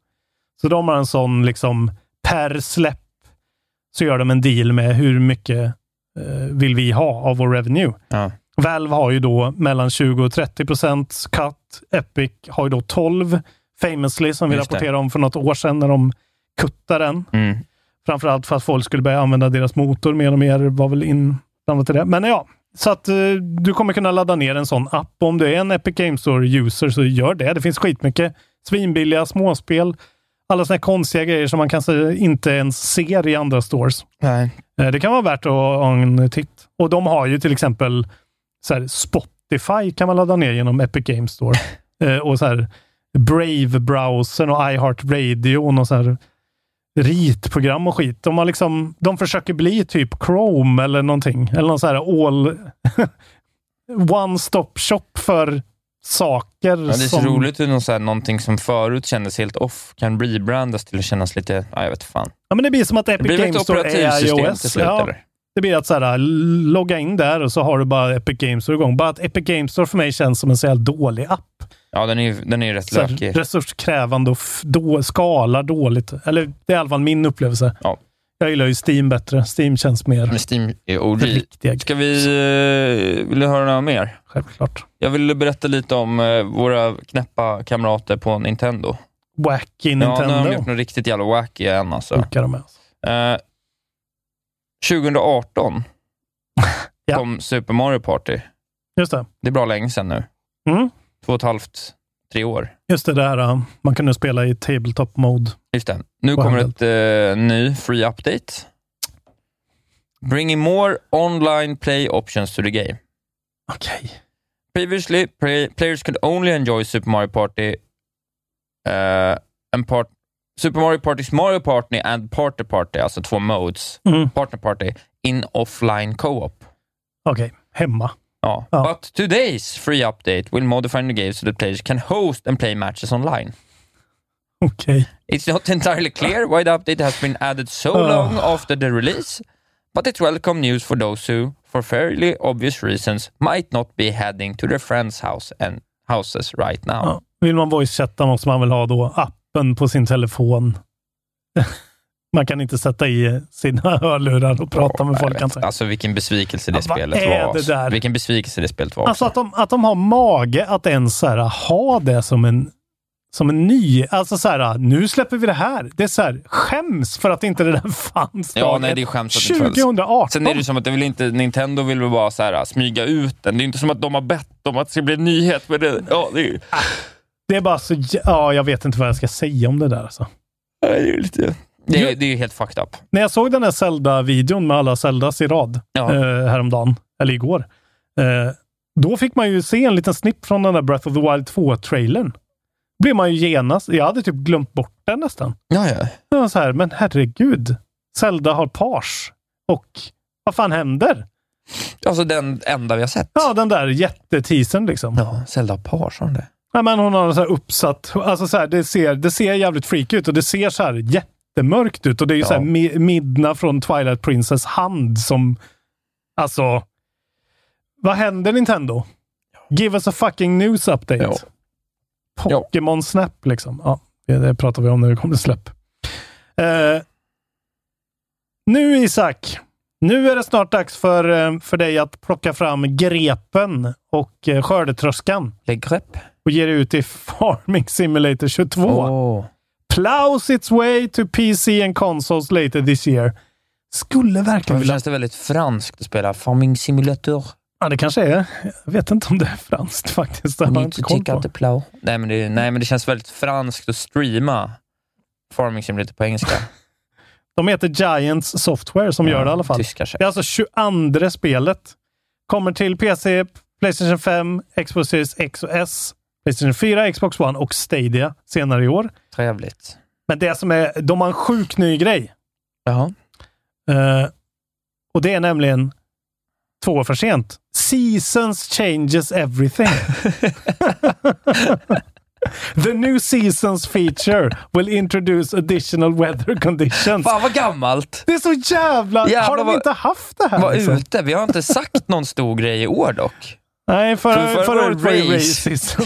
Så de har en sån liksom per släpp så gör de en deal med hur mycket eh, vill vi ha av vår revenue. Ja. Valve har ju då mellan 20 och 30 procent cut. Epic har ju då 12 famously som vi Just det. rapporterade om för något år sedan när de kuttade den. Mm. Framförallt för att folk skulle börja använda deras motor mer och mer var väl inblandat i det. Men ja, så att eh, du kommer kunna ladda ner en sån app. Om du är en Epic Games Store-user så gör det. Det finns skitmycket svinbilliga småspel. Alla såna här konstiga grejer som man kanske inte ens ser i andra stores. Nej. Eh, Det kan vara värt att ha en titt. Och de har ju till exempel så här, Spotify kan man ladda ner genom Epic Games Store. eh, och så här Brave-browsern och iHeartRadio och så här ritprogram och skit. De, har liksom, de försöker bli typ Chrome eller någonting. Eller någon så här all... One-stop shop för saker. Ja, det är så som, roligt hur någon, så här, någonting som förut kändes helt off kan rebrandas till att kännas lite, ja, jag vet fan. Ja, men det blir som att Epic Games Store är iOS. till slut, ja, eller? det blir att så här, logga in där och så har du bara Epic Games Store igång. Bara att Epic Games Store för mig känns som en så jävla dålig app. Ja, den är ju den är rätt Så lökig. resurskrävande och då, skalar dåligt. Eller det är i alla fall min upplevelse. Ja. Jag gillar ju Steam bättre. Steam känns mer Men Steam är OG. Ska vi, eh, vill du höra något mer? Självklart. Jag vill berätta lite om eh, våra knäppa kamrater på Nintendo. Wacky Ja, nu har de Nintendo. gjort något riktigt jävla wacky igen alltså. De med. Eh, 2018 Ja. kom Super Mario Party. Just det. Det är bra länge sedan nu. Mm. Två och ett halvt, tre år. Just det där. uh, Man kan nu spela i tabletop mode. Just det. Nu kommer hände? ett eh, ny free update. Bringing more online play options to the game. Okej. Previously, play, players could only enjoy Super Mario Party uh, and part, Super Mario Party's Mario Party and Party Party, alltså två modes, Mm. Partner Party, in offline co-op. Okej. Hemma. Ja. Ja. But today's free update will modify the game so that players can host and play matches online. Okej. It's not entirely clear why the update has been added so Oh. long after the release, but it's welcome news for those who, for fairly obvious reasons, might not be heading to their friends' house and houses right now. Ja. Vill man voice-chatta måste man väl ha då appen på sin telefon. man kan inte sätta i sina hörlurar och prata med Jag folk. Alltså vilken besvikelse det Ja, spelet var. det där? Vilken besvikelse det spelet var. Alltså att de, att de har mage att ens så här, ha det som en, som en ny... Alltså så här, nu släpper vi det här. Det är så här, skäms för att inte det där fanns. Ja, nej, det är skämt att det inte fanns. 2018. Sen är det som att det vill inte, Nintendo vill väl bara så här, smyga ut den. Det är inte som att de har bett om att det ska bli en nyhet. Men det, ja, det, är, Det är bara så... Ja, jag vet inte vad jag ska säga om det där. Alltså. det är lite... Det, är- det är ju helt fucked up. När jag såg den här Zelda-videon med alla Zeldas i rad Ja. eh, häromdagen, eller igår, eh, då fick man ju se en liten snipp från den där Breath of the Wild 2-trailern. blev man ju genast... Jag hade typ glömt bort den nästan. Ja, ja. Jag var så här, men herregud. Zelda har page. Och vad fan händer? Alltså den enda vi har sett. Ja, den där jätteteasern liksom. Ja, Zelda Parsson det. Ja, men hon har så här uppsatt, alltså så här, det, ser, det ser jävligt freak ut och det ser så här jättemörkt ut och det är ju Ja. så här Mi- Midna från Twilight Princess hand som, alltså, vad händer Nintendo? Give us a fucking news update. Ja. Pokémon Snap liksom. Ja, det, det pratar vi om när det kommer släpp. Eh, nu Isak, nu är det snart dags för, eh, för dig att plocka fram grepen och eh, skördetröskan grepp. och ger ut i Farming Simulator 22. Åh. Plows its way to PC and consoles later this year. Skulle verkligen vilja... känns det väldigt franskt att spela Farming Simulator? Ja, det kanske är. Jag vet inte om det är franskt faktiskt. Det har jag inte koll på. plow. Nej men, det, nej, men det känns väldigt franskt att streama Farming Simulator på engelska. De heter Giants Software som gör det i alla fall. Tyskar Det är alltså 22 spelet. Kommer till PC, Playstation 5, Xbox Series X och S, Playstation 4, Xbox One och Stadia senare i år. Trevligt. Men det som är, de har en sjuk ny grej. Jaha. Eh, och det är nämligen två år för sent. Seasons changes everything. The new seasons feature will introduce additional weather conditions. Fan vad gammalt! Det är så jävla... Jävlar har de inte haft det här? Var liksom? ute. Vi har inte sagt någon stor grej i år dock. Nej, förra, För- förra året var det racism.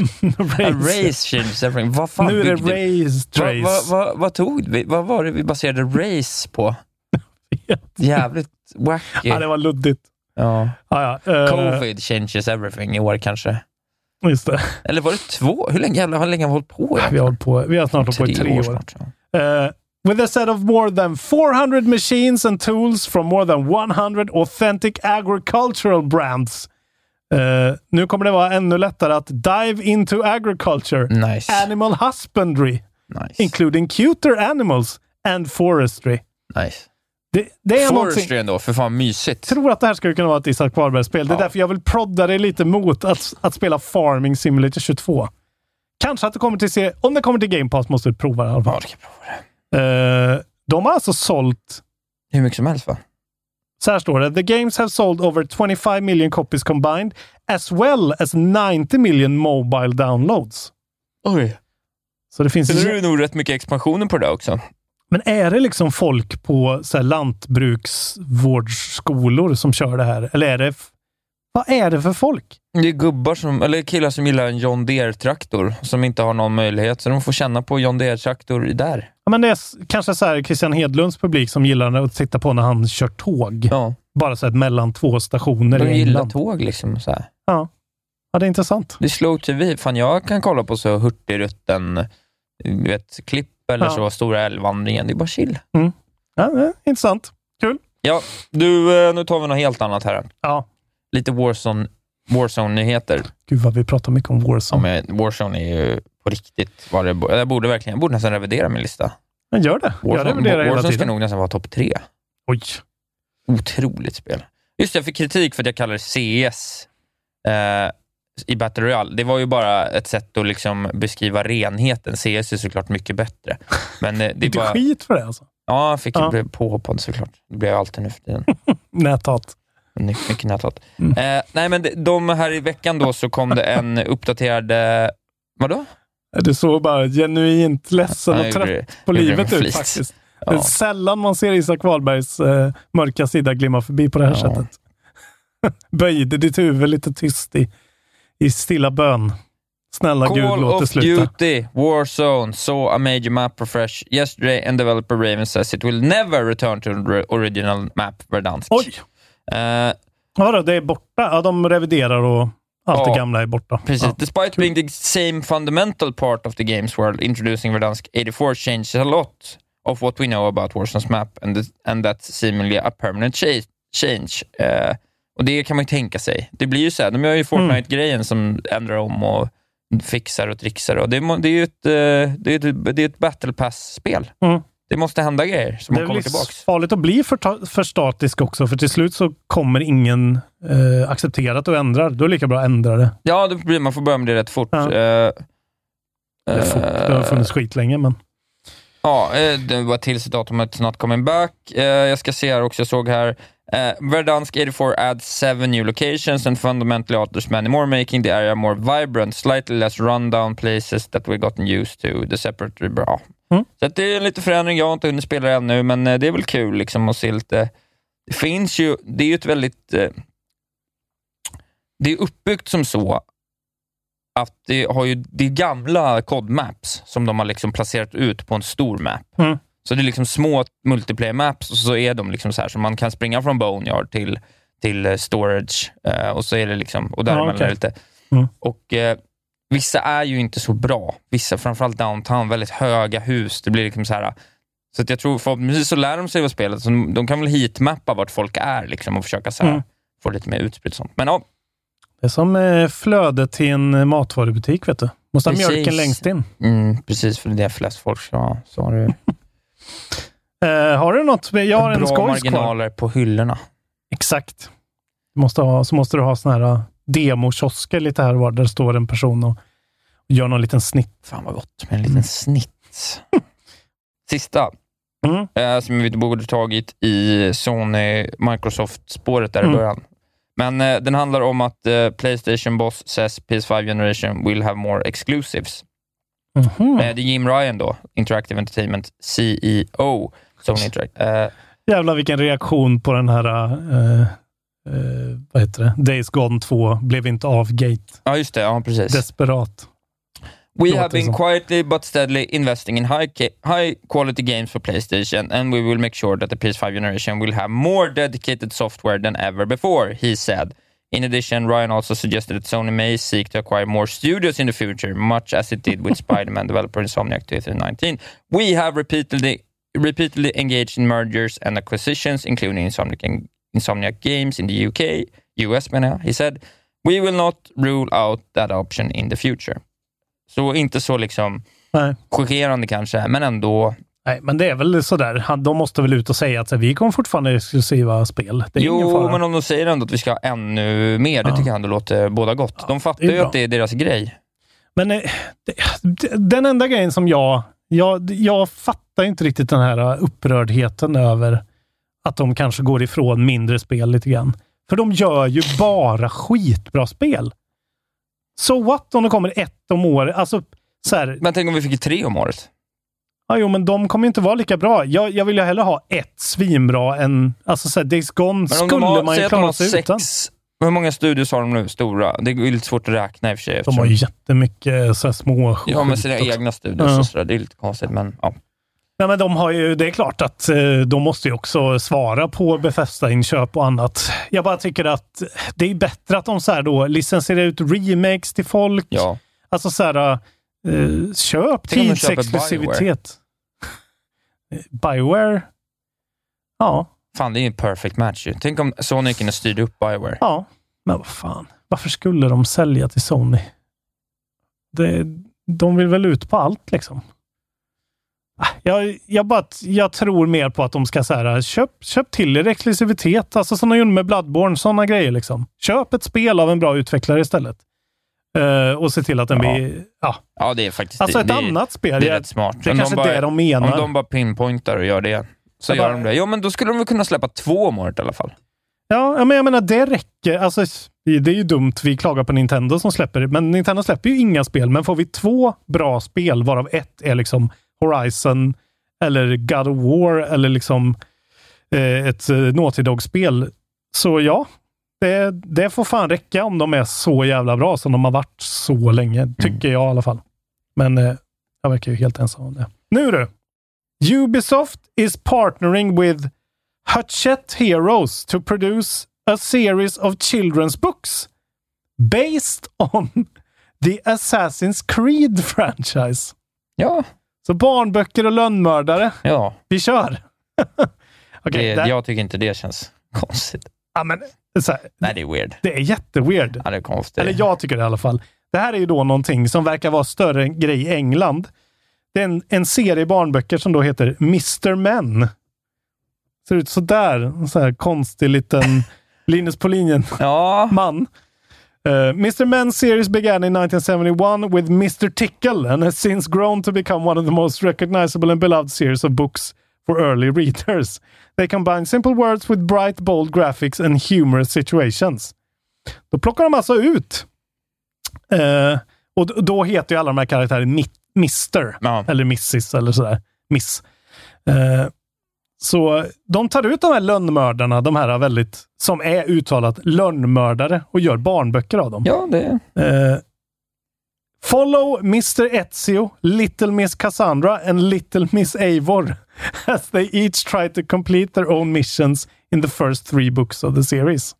Changes everything. Vad fan Nu är det race trace. vad- vad- vad tog vi? Vad var det vi baserade race på? Jävligt wacky. Ja, det var luddigt. Ja. Ja, ja. eh, Covid changes everything i år kanske. Just det. Eller var det två? Hur länge, jävlar, hur länge har vi hållit på? Vi har, hållit på, vi har snart hållit på i tre år. snart, ja. Uh, with a set of more than 400 machines and tools from more than 100 authentic agricultural brands. Uh, nu kommer det vara ännu lättare att dive into agriculture, Nice. animal husbandry, nice. including cuter animals and forestry. nice. Det, det är. Forestry ändå, för fan mysigt. Jag tror att det här skulle kunna vara ett Isak Wahlberg-spel. Det är Ja. därför jag vill prodda dig lite mot att, att spela Farming Simulator 22. Kanske att det kommer till se Om det kommer till Game Pass måste du prova det i alla Ja, det kan prova det. Eh, de har alltså sålt Hur mycket som helst va? Så här står det. The games have sold over 25 million copies combined as well as 90 million mobile downloads. Oj. Så det finns... Sen är det nog rätt mycket expansioner på det också. Men är det liksom folk på så här, lantbruksvårdsskolor som kör det här? Eller är det... Vad är det för folk? Det är gubbar som, eller killar som gillar en John Deere-traktor som inte har någon möjlighet, så de får känna på John Deere-traktor där. Ja, men det är kanske så här Christian Hedlunds publik som gillar att titta på när han kör tåg. Ja, Bara så här mellan två stationer de gillar tåg liksom. Så här. Ja. ja, det är intressant. Det slow tv. Fan, jag kan kolla på så Hurtigruten, du vet, klipp eller Ja. så, Stora älvvandringen. Det är bara chill. Ja, det är intressant. Kul. Ja, du, eh, nu tar vi något helt annat här. Ja. Lite Warzone, Warzone-nyheter. Gud vad vi pratar mycket om Ja, Warzone. men Warzone är ju på riktigt vad det Jag borde verkligen, jag borde nästan revidera min lista. Men gör det. Jag Warzone, reviderar hela Warzone ska tiden. nog nästan vara topp tre. Oj. Otroligt spel. Just det, jag fick kritik för att jag kallar det CS eh, i Battle Royale. Det var ju bara ett sätt att liksom beskriva renheten. CS är såklart mycket bättre. Men eh, det är bara... skit för det alltså. Ja, jag fick Ja. ja. påhoppad såklart. Det blir jag alltid nu för tiden. Näthat. My- Mycket näthat. Mm. Eh, nej, men de- de här i veckan då så kom det en uppdaterad... Eh, vadå? Du såg bara genuint ledsen Ja, och trött på livet ut faktiskt. Det är Ja. sällan man ser Isak Wahlbergs eh, mörka sida glimma förbi på det här Ja. sättet. Böjde ditt huvud lite tyst i, i stilla bön. Snälla Gud, Call låt det of sluta. Duty Warzone saw a major map refresh yesterday and developer Raven says it will never return to the original map Verdansk. Oj! Eh, Vadå, det är borta? Ja, de reviderar och allt det Ja. gamla är borta. precis. Ja. Despite being the same fundamental part of the game's world, introducing Verdansk 84 changes a lot of what we know about Warzone's map and, the, and that's seemingly a permanent cha- change. Eh, och det kan man ju tänka sig. Det blir ju så här, de gör ju Fortnite-grejen som ändrar om och fixar och trixar. Och det, må- det är ju ett, eh, det är ett, det är ett battle pass-spel. Mm. Det måste hända grejer som Det man är kommer tillbaka. farligt att bli för, för statisk också, för till slut så kommer ingen eh, acceptera att du ändrar. Då är det lika bra att ändra det. Ja, då blir, man får börja med det rätt fort. Ja. Eh, Eller fort. Det har funnits skit länge, men... Ja, eh, det var till datumet not coming back. Eh, Jag ska se här också, jag såg här. Uh, Verdansk 84 adds seven new locations and fundamentally alters many more, making the area more vibrant, slightly less rundown places that we've gotten used to. The separate... Bra. Mm. Så det är en liten förändring. Jag har inte hunnit spela det ännu, men eh, det är väl kul liksom att se lite... Det finns ju... Det är ju ett väldigt... eh, Det är uppbyggt som så att det har ju det är gamla COD-maps som de har liksom placerat ut på en stor map. Mm. Så det är liksom små multiplayer maps och så är de liksom så här, så man kan springa från Boneyard till, till eh, storage och så är det liksom, och däremellan okej. är det lite. Mm. Och eh, vissa är ju inte så bra. Vissa, framförallt downtown, väldigt höga hus. Det blir liksom så här, så att jag tror förhoppningsvis så lär de sig vad spelet, så de, kan väl heatmappa vart folk är liksom och försöka så här, Mm. få lite mer utspritt sånt. Men ja, Det är som eh, flödet till en eh, matvarubutik, vet du. Måste ha Precis. mjölken längst in. mm, precis för det är flest folk ska ha. Så har du Eh, har du något? Jag har en bra skojs kvar. marginaler på hyllorna. Exakt. Du måste ha, så måste du ha såna här demokiosker lite här och var, där står en person och gör någon liten snitt. Fan vad gott med en liten snitt. Sista, Mm. eh, som vi borde tagit i Sony Microsoft-spåret där i Mm. början. Men eh, den handlar om att eh, Playstation Boss says PS5 generation will have more exclusives. Mhm. Eh, det är Jim Ryan då, Interactive Entertainment CEO, Sony Interactive. Eh, Jävlar vilken reaktion på den här, eh, vad heter det, Days Gone 2 blev inte av Gate. ja, just det. Ja, precis. Desperat. We have been quietly but steadily investing in high, high quality games for PlayStation, and we will make sure that the PS5 generation will have more dedicated software than ever before, he said. In addition, Ryan also suggested that Sony may seek to acquire more studios in the future, much as it did with Spider-Man developer Insomniac 2019. We have repeatedly repeatedly engaged in mergers and acquisitions, including Insomniac, Insomniac Games in the UK, US menar jag, he said. We will not rule out that option in the future. Så inte så liksom Nej. chockerande kanske, men ändå Nej, men det är väl sådär. De måste väl ut och säga att så, vi kommer fortfarande exklusiva spel. Jo, men om de säger ändå att vi ska ha ännu mer, det Ja. tycker jag ändå låter båda gott. de fattar ju att det är deras grej. Men eh, den enda grejen som jag, jag... Jag fattar inte riktigt den här uh, upprördheten över att de kanske går ifrån mindre spel lite grann. För de gör ju bara skitbra spel. So what om det kommer ett om året? Alltså, så här, Men tänk om vi fick tre om året? ja, jo, men de kommer inte vara lika bra. Jag, jag vill ju hellre ha ett svinbra än... Alltså, så här, Days Gone Men skulle har, man ju klara sig sex... utan. Hur många studios har de nu, stora? Det är lite svårt att räkna i och för sig. De har ju jättemycket så här, små Ja, skit sina också. egna studios Ja. och sådär. Det är lite konstigt, men ja. Nej, men de har ju, det är klart att eh, de måste ju också svara på Bethesda-inköp och annat. Jag bara tycker att det är bättre att de så här då licensierar ut remakes till folk. ja. Alltså så här, eh, köp köper tidseexklusivitet. Bioware? Ja, Fan, det är ju en perfect match ju. Tänk om Sony och styrde upp Bioware. ja. Men vad fan, varför skulle de sälja till Sony? Det, de vill väl ut på allt liksom. Jag, jag, bara, jag tror mer på att de ska säga köp, köp till er exklusivitet. Alltså som de gjorde med Bloodborne, sådana grejer. Liksom. Köp ett spel av en bra utvecklare istället. Eh, och se till att den Ja. blir... Ja. Ja, det är faktiskt Alltså ett det, annat spel. Det är rätt smart. Det är kanske de bara- det de menar. Om de bara pinpointar och gör det, så Jag gör bara- de det. Ja, men då skulle de väl kunna släppa två om året i alla fall. Ja, men jag menar det räcker. Alltså, det är ju dumt, vi klagar på Nintendo som släpper men Nintendo släpper ju inga spel. Men får vi två bra spel, varav ett är liksom Horizon eller God of War eller liksom eh, ett eh, Naughty Dog-spel. Så ja, det, det får fan räcka om de är så jävla bra som de har varit så länge, tycker jag i alla fall. Men eh, jag verkar ju helt ensam om det. Nu du! Ubisoft is partnering with Hachette Heroes to produce a series of children's books based on the Assassin's Creed franchise. Ja, Så barnböcker och lönnmördare. ja. Vi kör! Okej, det, där- jag tycker inte det känns konstigt. ja, men, så här, Nej, det är weird. det är jätteweird. Ja, det är konstigt. Eller jag tycker det i alla fall. Det här är ju då någonting som verkar vara större grej i England. Det är en, en serie barnböcker som då heter Mr. Men. Ser ut sådär. En så här konstig liten Linus på linjen Ja. Uh, Mr. Men series began in 1971 with Mr. Tickle and has since grown to become one of the most recognizable and beloved series of books for early readers. They combine simple words with bright, bold graphics and humorous situations. Då plockar de alltså ut eh, och då heter ju alla de här karaktärerna Mr. Ja. Eller Mrs. eller sådär. Miss. Eh, så de tar ut de här lönnmördarna, de här väldigt, som är uttalat lönnmördare och gör barnböcker av dem. ja det... Eh, follow Mr. Ezio, Little Miss Cassandra and Little Miss Eivor as they each try to complete their own missions in the first three books of the series.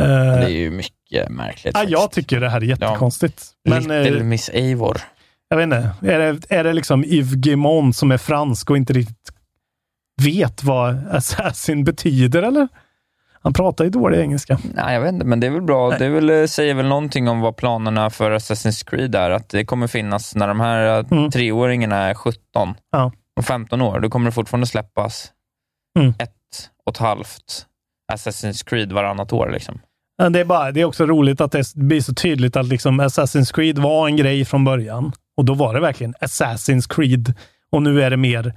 Eh, Det är ju mycket märkligt. ja, jag tycker det här är jättekonstigt. Men Little eh, Miss Eivor. jag vet inte, är det, är det liksom Yves Guillemot som är fransk och inte riktigt vet vad assassin betyder, eller? Han pratar ju dålig engelska. Nej, jag vet inte, men det är väl bra. Det är väl, eh, säger väl någonting om vad planerna för Assassin's Creed är. Att det kommer finnas, när de här eh, Mm. treåringarna är 17 Ja. och 15 år, då kommer det fortfarande släppas Mm. ett och ett halvt Assassin's Creed varannat år. Liksom. Men Det är, bara, det är också roligt att det blir så tydligt att liksom Assassin's Creed var en grej från början. Och då var det verkligen Assassin's Creed. Och nu är det mer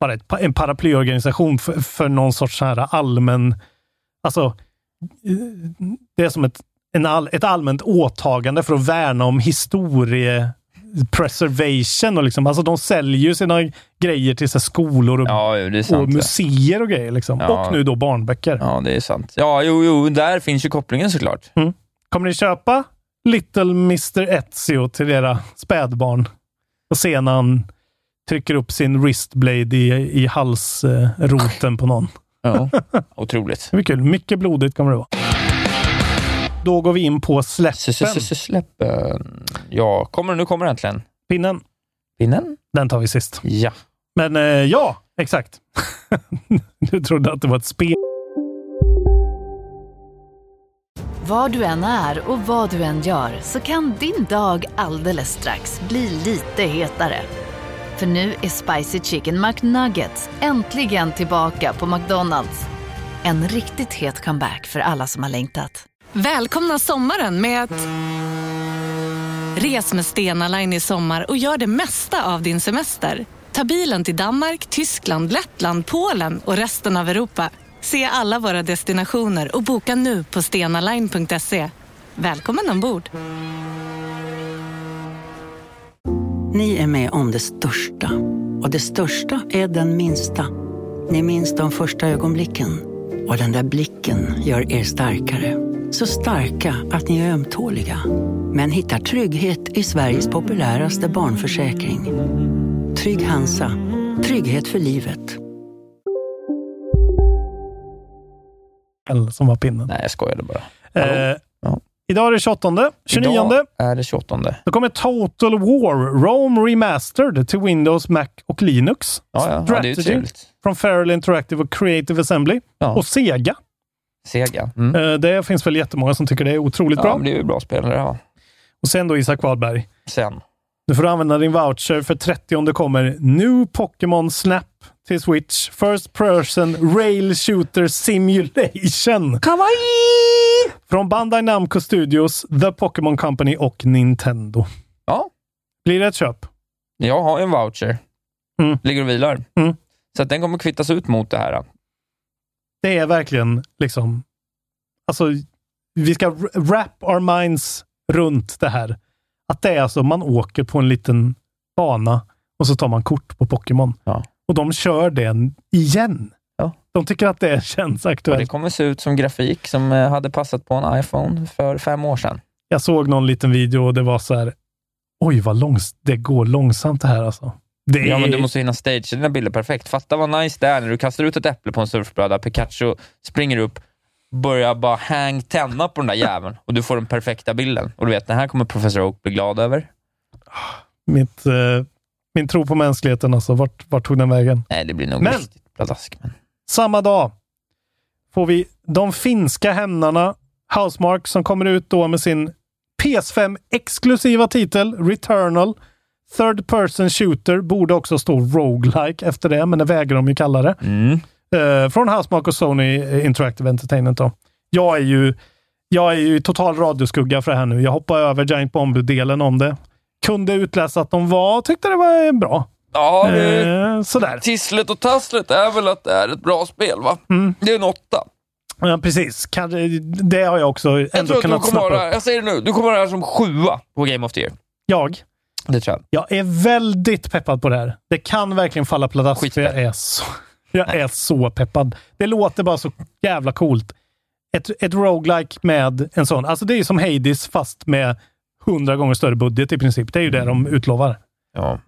bara ett, en paraplyorganisation för, för någon sorts så här allmän... Alltså, det är som ett, en all, ett allmänt åtagande för att värna om historie preservation och liksom, alltså de säljer ju sina grejer till så skolor och, Ja, och sant. det. museer och grejer. Liksom. Ja. Och nu då barnböcker. Ja, det är sant. Ja, jo, jo, där finns ju kopplingen såklart. Kommer ni köpa Little Mr. Ezio till era spädbarn? Och se när han trycker upp sin wristblade i, i halsroten på någon. Ja. Otroligt. Det blir kul. Mycket blodigt kommer det vara. Då går vi in på släppen. Släppen. Ja, kommer, nu kommer äntligen. Pinnen, Pinnen? den tar vi sist. Ja. Men eh, ja, exakt. du trodde att det var ett spel. Var du än är och vad du än gör så kan din dag alldeles strax bli lite hetare. För nu är Spicy Chicken McNuggets äntligen tillbaka på McDonalds. En riktigt het comeback för alla som har längtat. Välkomna sommaren med att... Res med Stena Line i sommar och gör det mesta av din semester. Ta bilen till Danmark, Tyskland, Lettland, Polen och resten av Europa. Se alla våra destinationer och boka nu på stenaline.se. Välkommen ombord! Ni är med om det största. Och det största är den minsta. Ni minns de första ögonblicken. Och den där blicken gör er starkare. Så starka att ni är ömtåliga. Men hittar trygghet i Sveriges populäraste barnförsäkring. Trygg Hansa. Trygghet för livet. som var pinnen. Nej, jag skojade bara. Eh. Idag är det 28, 29. Idag är det 28. Då kommer Total War Rome Remastered till Windows, Mac och Linux. Ja, ja. ja det är Strategy trevligt. från Feral Interactive och Creative Assembly. Ja. Och Sega. Sega. Mm. Eh, det finns väl jättemånga som tycker det är otroligt Ja, bra. det är ju bra spelare. Ja. Och sen då Isak Wahlberg. Sen. Nu får du använda din voucher för 30 kommer New Pokémon Snap till Switch. First person Rail Shooter Simulation. Kawaii! Från Bandai Namco Studios, The Pokémon Company och Nintendo. Ja, Blir det ett köp? jag har en voucher. Mm. Ligger och vilar. Mm. Så att den kommer kvittas ut mot det här. Det är verkligen liksom... Alltså, vi ska wrap our minds runt det här. Att det är alltså, man åker på en liten bana och så tar man kort på Pokémon. Ja. Och de kör den igen. Ja. De tycker att det känns Och det aktuellt. kommer se ut som grafik som eh, hade passat på en iPhone för fem år sedan. Jag såg någon liten video och det var så här, oj vad långs det går långsamt det här alltså. Det är, Ja, men du måste hinna stage dina bilder perfekt. Fatta vad nice det är när du kastar ut ett äpple på en surfbräda, Pikachu springer upp, börjar bara hang tänna på den där jäveln och du får den perfekta bilden. Och du vet, den här kommer Professor Oak bli glad över. mitt, eh, min tro på mänskligheten alltså, vart, vart tog den vägen? Nej, det blir nog Men- riktigt pladask. Men... Samma dag får vi de finska hämnarna Housemark som kommer ut då med sin PS5-exklusiva titel Returnal. Third person shooter borde också stå roguelike efter det, men det vägrar de ju kalla det. Mm. Eh, från Housemark och Sony Interactive Entertainment. Då. Jag är ju jag är ju total radioskugga för det här nu. Jag hoppar över Giant Bomb-delen om det. Kunde utläsa att de var, tyckte det var bra. Ja, det... Eh, sådär. Tisslet och tasslet är väl att det är ett bra spel, va? Mm. Det är en åtta. Ja, precis. Det har jag också Jag ändå tror att du kunnat kommer vara, jag säger det nu, du kommer vara här som sjua på Game of the Year. Jag? Det tror jag. Jag är väldigt peppad på det här. Det kan verkligen falla pladask, för Skitpepp. jag är, så, jag är så peppad. Det låter bara så jävla coolt. Ett, ett roguelike med en sån. Alltså det är ju som Hades fast med hundra gånger större budget i princip. Det är ju det de utlovar. Ja.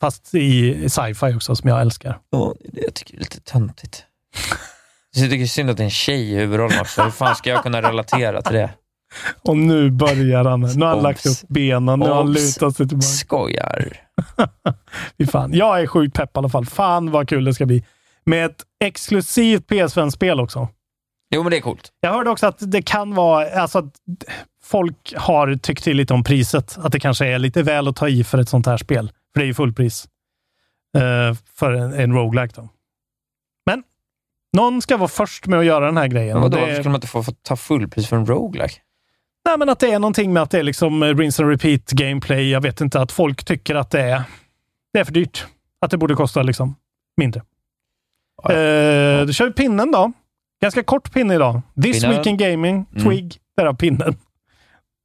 Fast i sci-fi också, som jag älskar. Ja, det är det jag tycker är lite töntigt. Jag tycker det är synd att det är en tjej i huvudrollen också. Hur fan ska jag kunna relatera till det? Och nu börjar han. Nu har han lagt Obs. upp benen. Nu har han lutat sig tillbaka. Skojar. Fy fan. Jag är sjukt pepp i alla fall. Fan vad kul det ska bli. Med ett exklusivt PS5-spel också. Jo, men det är coolt. Jag hörde också att det kan vara, alltså att folk har tyckt till lite om priset. Att det kanske är lite väl att ta i för ett sånt här spel. För det är ju fullpris. Uh, för en, en roguelike då. Men någon ska vara först med att göra den här grejen. Men vadå, det varför skulle man inte få, få ta fullpris för en roguelike? Nej, men att det är någonting med att det är liksom eh, rinse and repeat gameplay. Jag vet inte, att folk tycker att det är, det är för dyrt. Att det borde kosta liksom mindre. Ja, ja. Eh, Du kör ju pinnen då. Ganska kort pinne idag. This Pinnen. Week in Gaming, Mm. Twig, där pinnen.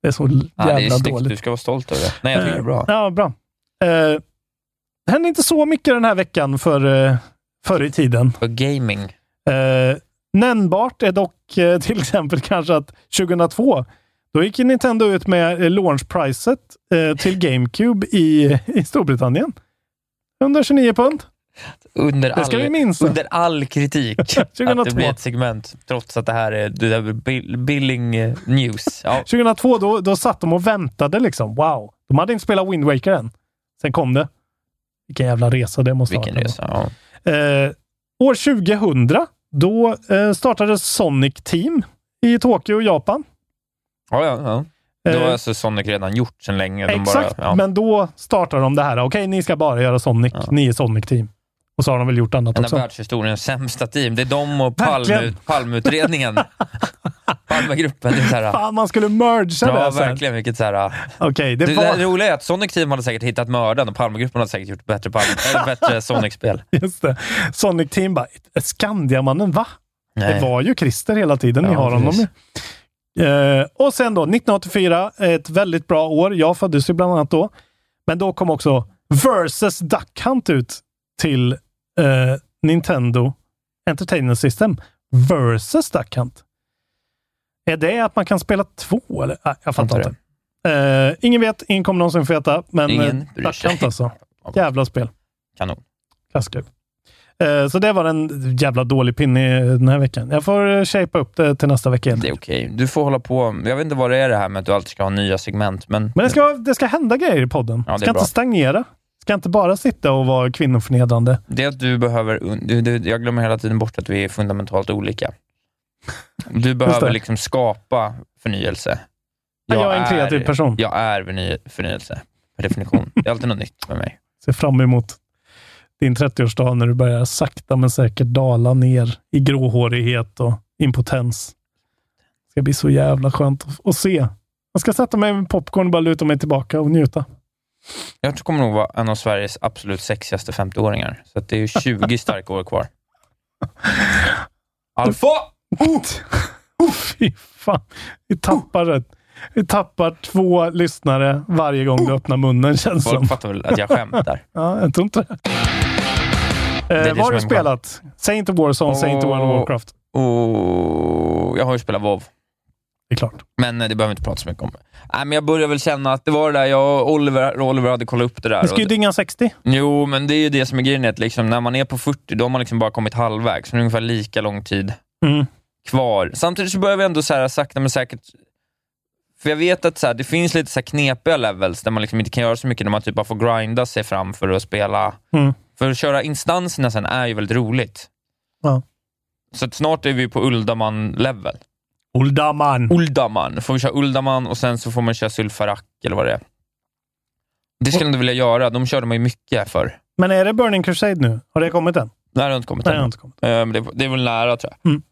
Det är så Ja, det är jävla snyggt. dåligt. Du ska vara stolt över det. Nej, jag tycker det är bra. Ja, bra. Eh, det hände inte så mycket den här veckan för, eh, förr i tiden. För gaming. Eh, nämnbart är dock eh, till exempel kanske att 2002, då gick Nintendo ut med eh, launchpriset eh, till GameCube i, i Storbritannien. 129 pund. Under all, under all kritik att 2002. det blir ett segment, trots att det här är det där bill, billing eh, news. Ja, 2002, då, då satt de och väntade liksom. Wow. De hade inte spelat Wind Waker än. Sen kom det. Vilken jävla resa det måste vilken ha resa. Ja. Eh, år 2000, då eh, startades Sonic Team i Tokyo, Japan. Ja, ja, ja. Då har Eh, alltså Sonic redan gjort sedan länge. De Exakt, bara, ja. men då startar de det här. Okej, ni ska bara göra Sonic. Ni är Sonic-team. Och så har de väl gjort annat Den också. här världshistoriens sämsta team. Det är de och. Palme, Palmeutredningen. Palmegruppen. Fan, man skulle mergea ja, det sen. verkligen. Vilket så här, Okej, det det, var... det roliga är att Sonic Team hade säkert hittat mördaren och Palmegruppen hade säkert gjort bättre, eller bättre Sonic-spel. Just det. Sonic Team bara, Skandiamannen, va? Nej. Det var ju Christer hela tiden. Ni Ja, har honom precis. Eh, och sen då, 1984, ett väldigt bra år. Jag föddes ju bland annat då. Men då kom också Versus Duck Hunt ut till eh, Nintendo Entertainment System. Versus Duck Hunt. Är det att man kan spela två? Eller? Nej, jag fattar inte. Eh, ingen vet, ingen kommer någonsin få veta. Men Ingen eh, bryr Duck sig. Hunt alltså. Jävla spel. Kanon. Klasskul. Eh, Så det var en jävla dålig pinne den här veckan. Jag får eh, shapea upp det till nästa vecka. Det är okej. Du får hålla på. Jag vet inte vad det är det här med att du alltid ska ha nya segment, men, Men det ska, det ska hända grejer i podden. Ja, det ska inte stagnera. Ska inte bara sitta och vara kvinnoförnedrande. det är att du behöver... Du, du, jag glömmer hela tiden bort att vi är fundamentalt olika. Du behöver liksom skapa förnyelse. Jag är en kreativ person. Jag är förny, förnyelse, per definition. Det är alltid något nytt med mig. Ser fram emot din 30-årsdag när du börjar sakta men säkert dala ner i gråhårighet och impotens. Det ska bli så jävla skönt att, att se. Jag ska sätta mig med popcorn och bara luta mig tillbaka och njuta. Jag tror kommer nog vara en av Sveriges absolut sexigaste 50-åringar. Så att det är ju 20 starka år kvar. Alfa! Fy fan. Vi tappar det. Vi tappar två lyssnare varje gång du öppnar munnen känns Folk som. fattar väl att jag skämtar. Ja, jag tror inte det. Eh, vad har du spelat? Säg inte Warzone, säg inte World of. Warcraft. Och jag har ju spelat WoW. Det är klart. Men eh, det behöver vi inte prata så mycket om. Nej, men jag börjar väl känna att det var det där, jag och Oliver, Oliver hade kollat upp det där. Du ska ju dinga 60. Jo, men det är ju det som är grejen, att liksom, när man är på 40, då har man liksom bara kommit halvvägs. Så det är ungefär lika lång tid Mm. kvar. Samtidigt så börjar vi ändå så här, sakta men säkert för jag vet att så här, det finns lite så här knepiga levels där man liksom inte kan göra så mycket, när man typ bara får grinda sig fram för att spela. Mm. För att köra instanserna sen är ju väldigt roligt. Ja. Så snart är vi på Uldaman-level. Uldaman. Uldaman. Får vi köra Uldaman och sen så får man köra Sulfarak eller vad det är. Det skulle jag vilja göra. De körde man ju mycket för. Men är det Burning Crusade nu? Har det kommit än? Nej, det har inte kommit Nej, än. inte kommit. Men det, det är väl nära tror jag. Mm.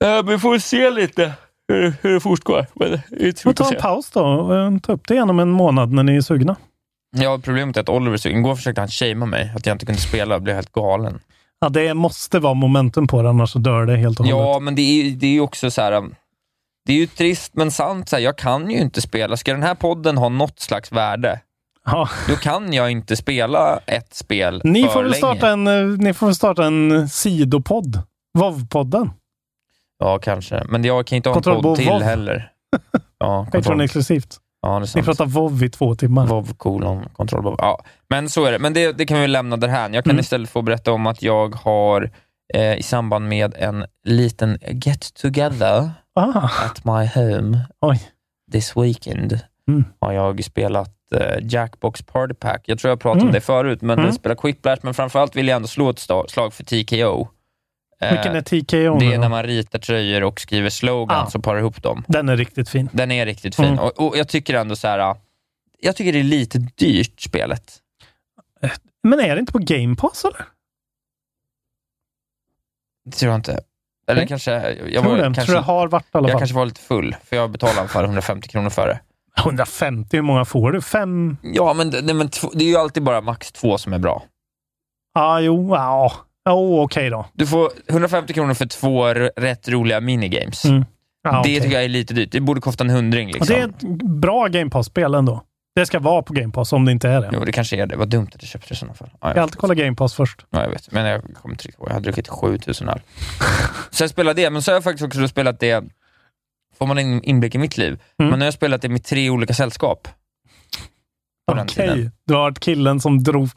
Men vi får se lite hur, hur det fortgår. Men är ta en paus då och eh, ta upp det igen om en månad när ni är sugna. Ja, problemet är att Oliver, så igår försökte han shamea mig, att jag inte kunde spela och blev helt galen. Ja, det måste vara momentum på det, annars så dör det helt och hållet. Ja, men det är ju det är också så här. Det är ju trist men sant, så här, jag kan ju inte spela. Ska den här podden ha något slags värde, Ja. då kan jag inte spela ett spel Ni för får, länge. starta en, eh, ni får väl starta en sidopodd. Vov-podden. Ja, kanske. Men jag kan inte ha en podd till Vov. heller. Ja, Patreon exklusivt. Ja, det är Ni sant. pratar Vov i två timmar. Vov kolon kontroll. Ja, men så är det. Men det, det kan vi lämna därhän. Jag kan Mm. istället få berätta om att jag har eh, i samband med en liten get together Ah, at my home oj. this weekend Mm. har jag spelat eh, Jackbox Party Pack. Jag tror jag pratade om Mm. det förut, men Mm. jag spelar Quick Blast, men framförallt vill jag ändå slå ett slag för TKO. Eh, Vilken är TKO det är när man ritar tröjor och skriver slogans Ah. och parar ihop dem. Den är riktigt fin. Den är riktigt fin. Mm. Och, och jag tycker ändå så här. äh, Jag tycker det är lite dyrt, spelet. Men är det inte på Game Pass eller? Det tror jag inte. Eller Nej. kanske... Jag, Jag var, det. kanske, tror det har varit i alla jag kanske var lite full, för jag betalade fall 150 kronor för det. 150, hur många får du? Fem? Ja, men, det- men det är ju alltid bara max två som är bra. Ah, jo, ja. Oh, okej då. Du får 150 kronor för två rätt roliga minigames. Mm. Ja, det okej. tycker jag är lite dyrt. Det borde kosta en hundring. Och Liksom. Det är ett bra Game Pass-spel ändå. Det ska vara på Game Pass om det inte är det. Jo, det kanske är det. Vad dumt att jag köpte det i sådana fall. Ja, Jag ska alltid kolla Game Pass först. ja, jag vet. Men jag kommer inte ihåg. Jag har druckit 7000 öl. så jag spelade det, men så har jag faktiskt också spelat det, får man en inblick i mitt liv, Mm. men nu har jag spelat det med tre olika sällskap. Okej, tiden. du har varit killen som drog...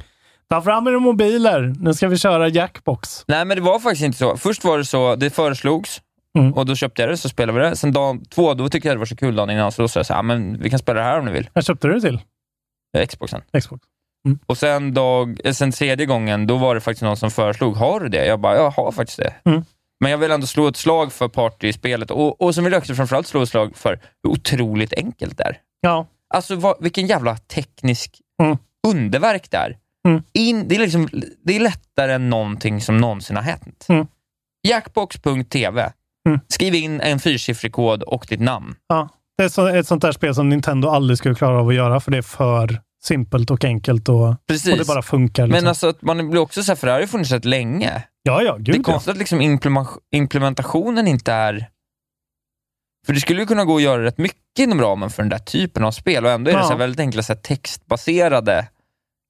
Ta fram era mobiler, nu ska vi köra Jackbox. Nej, men det var faktiskt inte så. Först var det så, det föreslogs Mm. och då köpte jag det, så spelade vi det. Sen dag två, då tyckte jag det var så kul dagen innan, så då sa jag så här, "Ja, men vi kan spela det här om ni vill. Vad köpte du det till? Eh, Xboxen. Xbox. Och sen, dag, eh, sen tredje gången, då var det faktiskt någon som föreslog, har du det? Jag bara, jag har faktiskt det. Mm. Men jag vill ändå slå ett slag för partyspelet och, och så vill jag också framförallt slå ett slag för hur otroligt enkelt det är. Ja. Alltså vad, vilken jävla teknisk Mm. underverk det är. Mm. In, det, är liksom, det är lättare än någonting som någonsin har hänt. Mm. Jackbox.tv. Mm. Skriv in en fyrsiffrig kod och ditt namn. Ja. Det är så, ett sånt där spel som Nintendo aldrig skulle klara av att göra, för det är för simpelt och enkelt och, Precis. och det bara funkar. Liksom. Men alltså, man blir också så här, för det här har ju funnits rätt länge. ja, ja, Det är gud ja. konstigt att liksom implement- implementationen inte är... För det skulle ju kunna gå att göra rätt mycket inom ramen för den där typen av spel och ändå är det Ja. så här väldigt enkla så här textbaserade.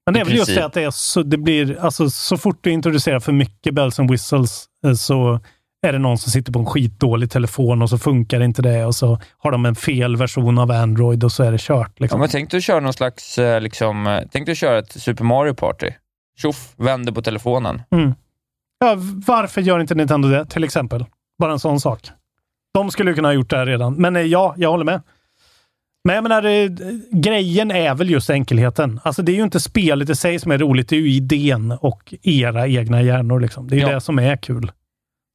Men det är väl just det att det är så, det blir, alltså så fort du introducerar för mycket bells and whistles eh, så är det någon som sitter på en skitdålig telefon och så funkar inte det och så har de en fel version av Android och så är det kört. Ja, Liksom. men tänk dig att köra någon slags, eh, liksom, eh, tänk dig att köra ett Super Mario Party. Tjoff, vänder på telefonen. Mm. Ja, varför gör inte Nintendo det, till exempel? Bara en sån sak. De skulle kunna ha gjort det här redan. Men eh, ja, jag håller med. Men jag menar, grejen är väl just enkelheten. Alltså det är ju inte spelet i sig som är roligt, det är ju idén och era egna hjärnor. Liksom. Det är ju Ja. det som är kul.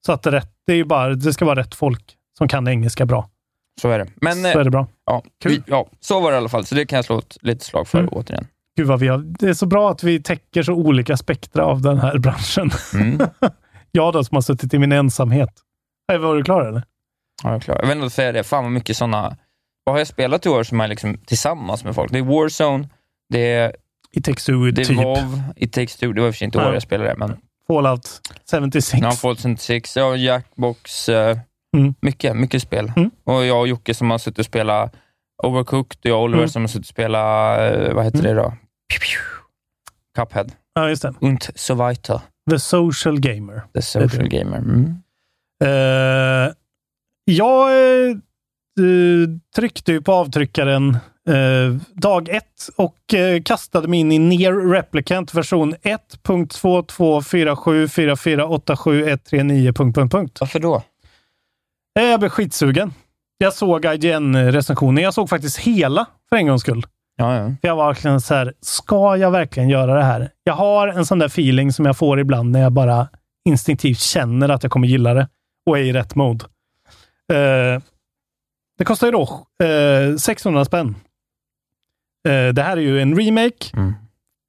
Så att det, det, är bara, det ska vara rätt folk som kan engelska bra. Så är det. Men, eh, så är det bra. ja, Kul. vi, ja, så var det i alla fall, så det kan jag slå ett litet slag för Mm. återigen. Gud vad vi har, det är så bra att vi täcker så olika spektra av den här branschen. Mm. jag då som har suttit i min ensamhet. Var du klar eller? Ja, jag, är klar. jag vet inte vad säga det, fan vad mycket sådana... Vad har jag spelat i år som är liksom tillsammans med folk? Det är Warzone, det är, It takes two, det är typ. WoW, It takes two, det var i och för sig inte år Ja. jag spelade det, men Fallout 76. Ja, Fallout 76, ja, Jackbox, eh, Mm. mycket, mycket spel. Mm. Och jag och Jocke som har suttit och spelat Overcooked, och jag och Oliver Mm. som har suttit och spelat, eh, vad heter Mm. det då? Pew, pew. Cuphead. Ja, just det. Und so weiter. The Social Gamer. The social gamer. Uh, jag eh, tryckte ju på avtryckaren eh, dag ett och eh, kastade mig in i Near Replicant version 1.22474487139139. Punkt, punkt, punkt. Varför då? Eh, Jag blev skitsugen. Jag såg IGN-recensionen. Jag såg faktiskt hela för en gångs skull. Ja, ja. För jag var verkligen så här, ska jag verkligen göra det här? Jag har en sån där feeling som jag får ibland när jag bara instinktivt känner att jag kommer gilla det och är i rätt mode. Eh, det kostar ju då eh, 600 spänn. Eh, det här är ju en remake Mm.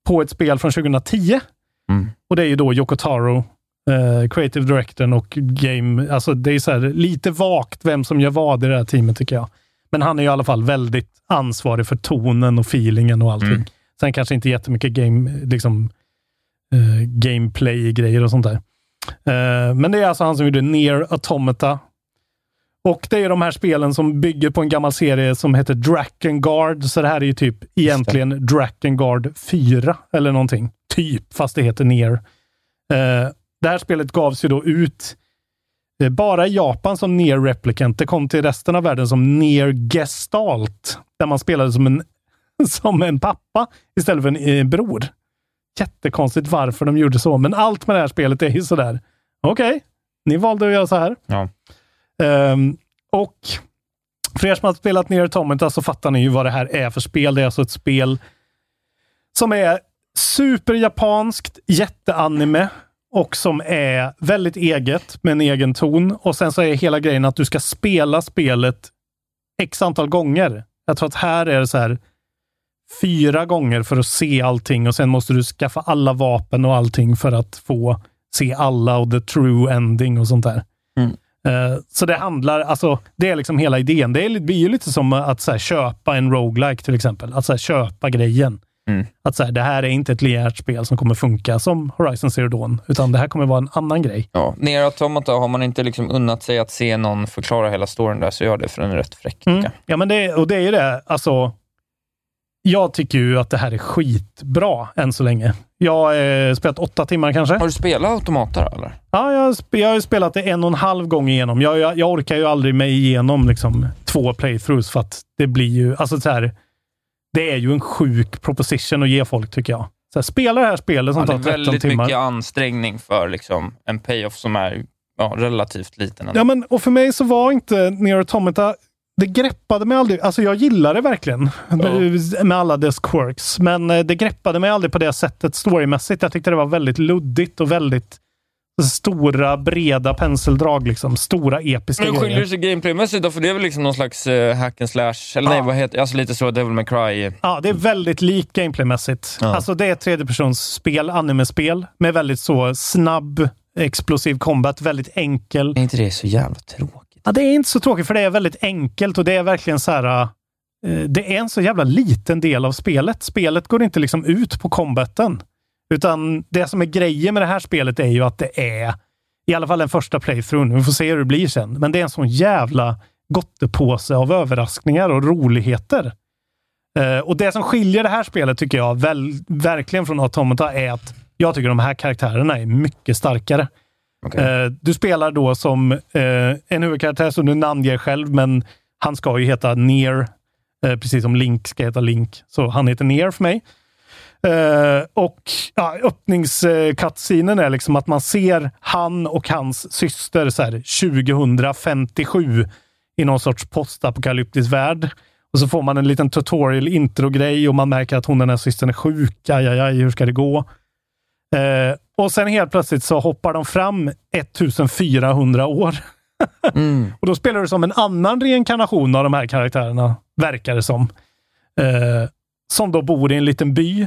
på ett spel från 2010. Mm. Och det är ju då Yoko Taro, eh, creative directorn och game... Alltså det är så här, lite vagt vem som gör vad i det här teamet tycker jag. Men han är ju i alla fall väldigt ansvarig för tonen och feelingen och allting. Mm. Sen kanske inte jättemycket game, liksom, eh, gameplay-grejer och sånt där. Eh, men det är alltså han som gjorde Near Automata. Och det är de här spelen som bygger på en gammal serie som heter Drakengard. Så det här är ju typ egentligen Drakengard 4 eller någonting. Typ, fast det heter Near. Eh, det här spelet gavs ju då ut eh, bara i Japan som Near Replicant. Det kom till resten av världen som Near Gestalt. Där man spelade som en, som en pappa istället för en eh, bror. Jättekonstigt varför de gjorde så, men allt med det här spelet är ju sådär. Okej, ni valde att göra så här. Ja. Um, och för er som har spelat ner Tomita så fattar ni ju vad det här är för spel. Det är alltså ett spel som är superjapanskt, jätteanime och som är väldigt eget med en egen ton. Och sen så är hela grejen att du ska spela spelet x antal gånger. Jag tror att här är det så här fyra gånger för att se allting och sen måste du skaffa alla vapen och allting för att få se alla och the true ending och sånt där. Eh, Så det handlar, alltså, det är liksom hela idén. Det blir ju lite som att så här, köpa en roguelike till exempel. Att så här, köpa grejen. Mm. Att så här, det här är inte ett linjärt spel som kommer funka som Horizon Zero Dawn, utan det här kommer vara en annan grej. Ja, Nera Automata, har man inte liksom unnat sig att se någon förklara hela storyn där, så gör det för är rätt fräck. Mm. Ja, men det, och det är ju det, alltså. Jag tycker ju att det här är skitbra än så länge. Jag har eh, spelat åtta timmar kanske. Har du spelat Automata då, eller? Ja, jag, har jag har ju spelat det en och en halv gång igenom. Jag, jag, jag orkar ju aldrig mig igenom liksom, två playthroughs för att det blir ju, alltså så här, det är ju en sjuk proposition att ge folk tycker jag. Så här, spela det här spelet som Ja, det tar är 13 väldigt timmar. mycket ansträngning för liksom, en payoff som är ja, relativt liten. ändå. Ja, men och för mig så var inte Near Automata det greppade mig aldrig. Alltså jag gillar det verkligen med alla dess quirks. Men eh, det greppade mig aldrig på det sättet storymässigt. Jag tyckte det var väldigt luddigt och väldigt stora, breda penseldrag. Liksom. Stora, episka Men skiljer grejer. det sig gameplaymässigt då? För det är väl liksom någon slags uh, hack and slash, eller nej, vad heter Alltså lite så Devil May Cry. Ja, det är väldigt likt gameplaymässigt. Ja. Alltså det är tredjepersonsspel, animespel, med väldigt så snabb, explosiv combat, väldigt enkel. Är inte det så jävla tråkigt? Ja, det är inte så tråkigt, för det är väldigt enkelt och det är verkligen så här... Eh, det är en så jävla liten del av spelet. Spelet går inte liksom ut på combaten. Utan det som är grejen med det här spelet är ju att det är, i alla fall den första playthroughen, vi får se hur det blir sen, men det är en sån jävla gottepåse av överraskningar och roligheter. Eh, och det som skiljer det här spelet, tycker jag, väl, verkligen från Automata är att jag tycker de här karaktärerna är mycket starkare. Eh, du spelar då som eh, en huvudkaraktär som du namnger själv, men han ska ju heta Near, eh, precis som Link ska heta Link. Så han heter Near för mig. Eh, och ja, öppningscutscenen är liksom att man ser han och hans syster så här, 2057 i någon sorts postapokalyptisk värld. Och så får man en liten tutorial intro-grej och man märker att hon den här systern är sjuk. Aj, aj, aj, hur ska det gå? Eh, och sen helt plötsligt så hoppar de fram 1400 år. och då spelar du som en annan reinkarnation av de här karaktärerna, verkar det som. Eh, som då bor i en liten by.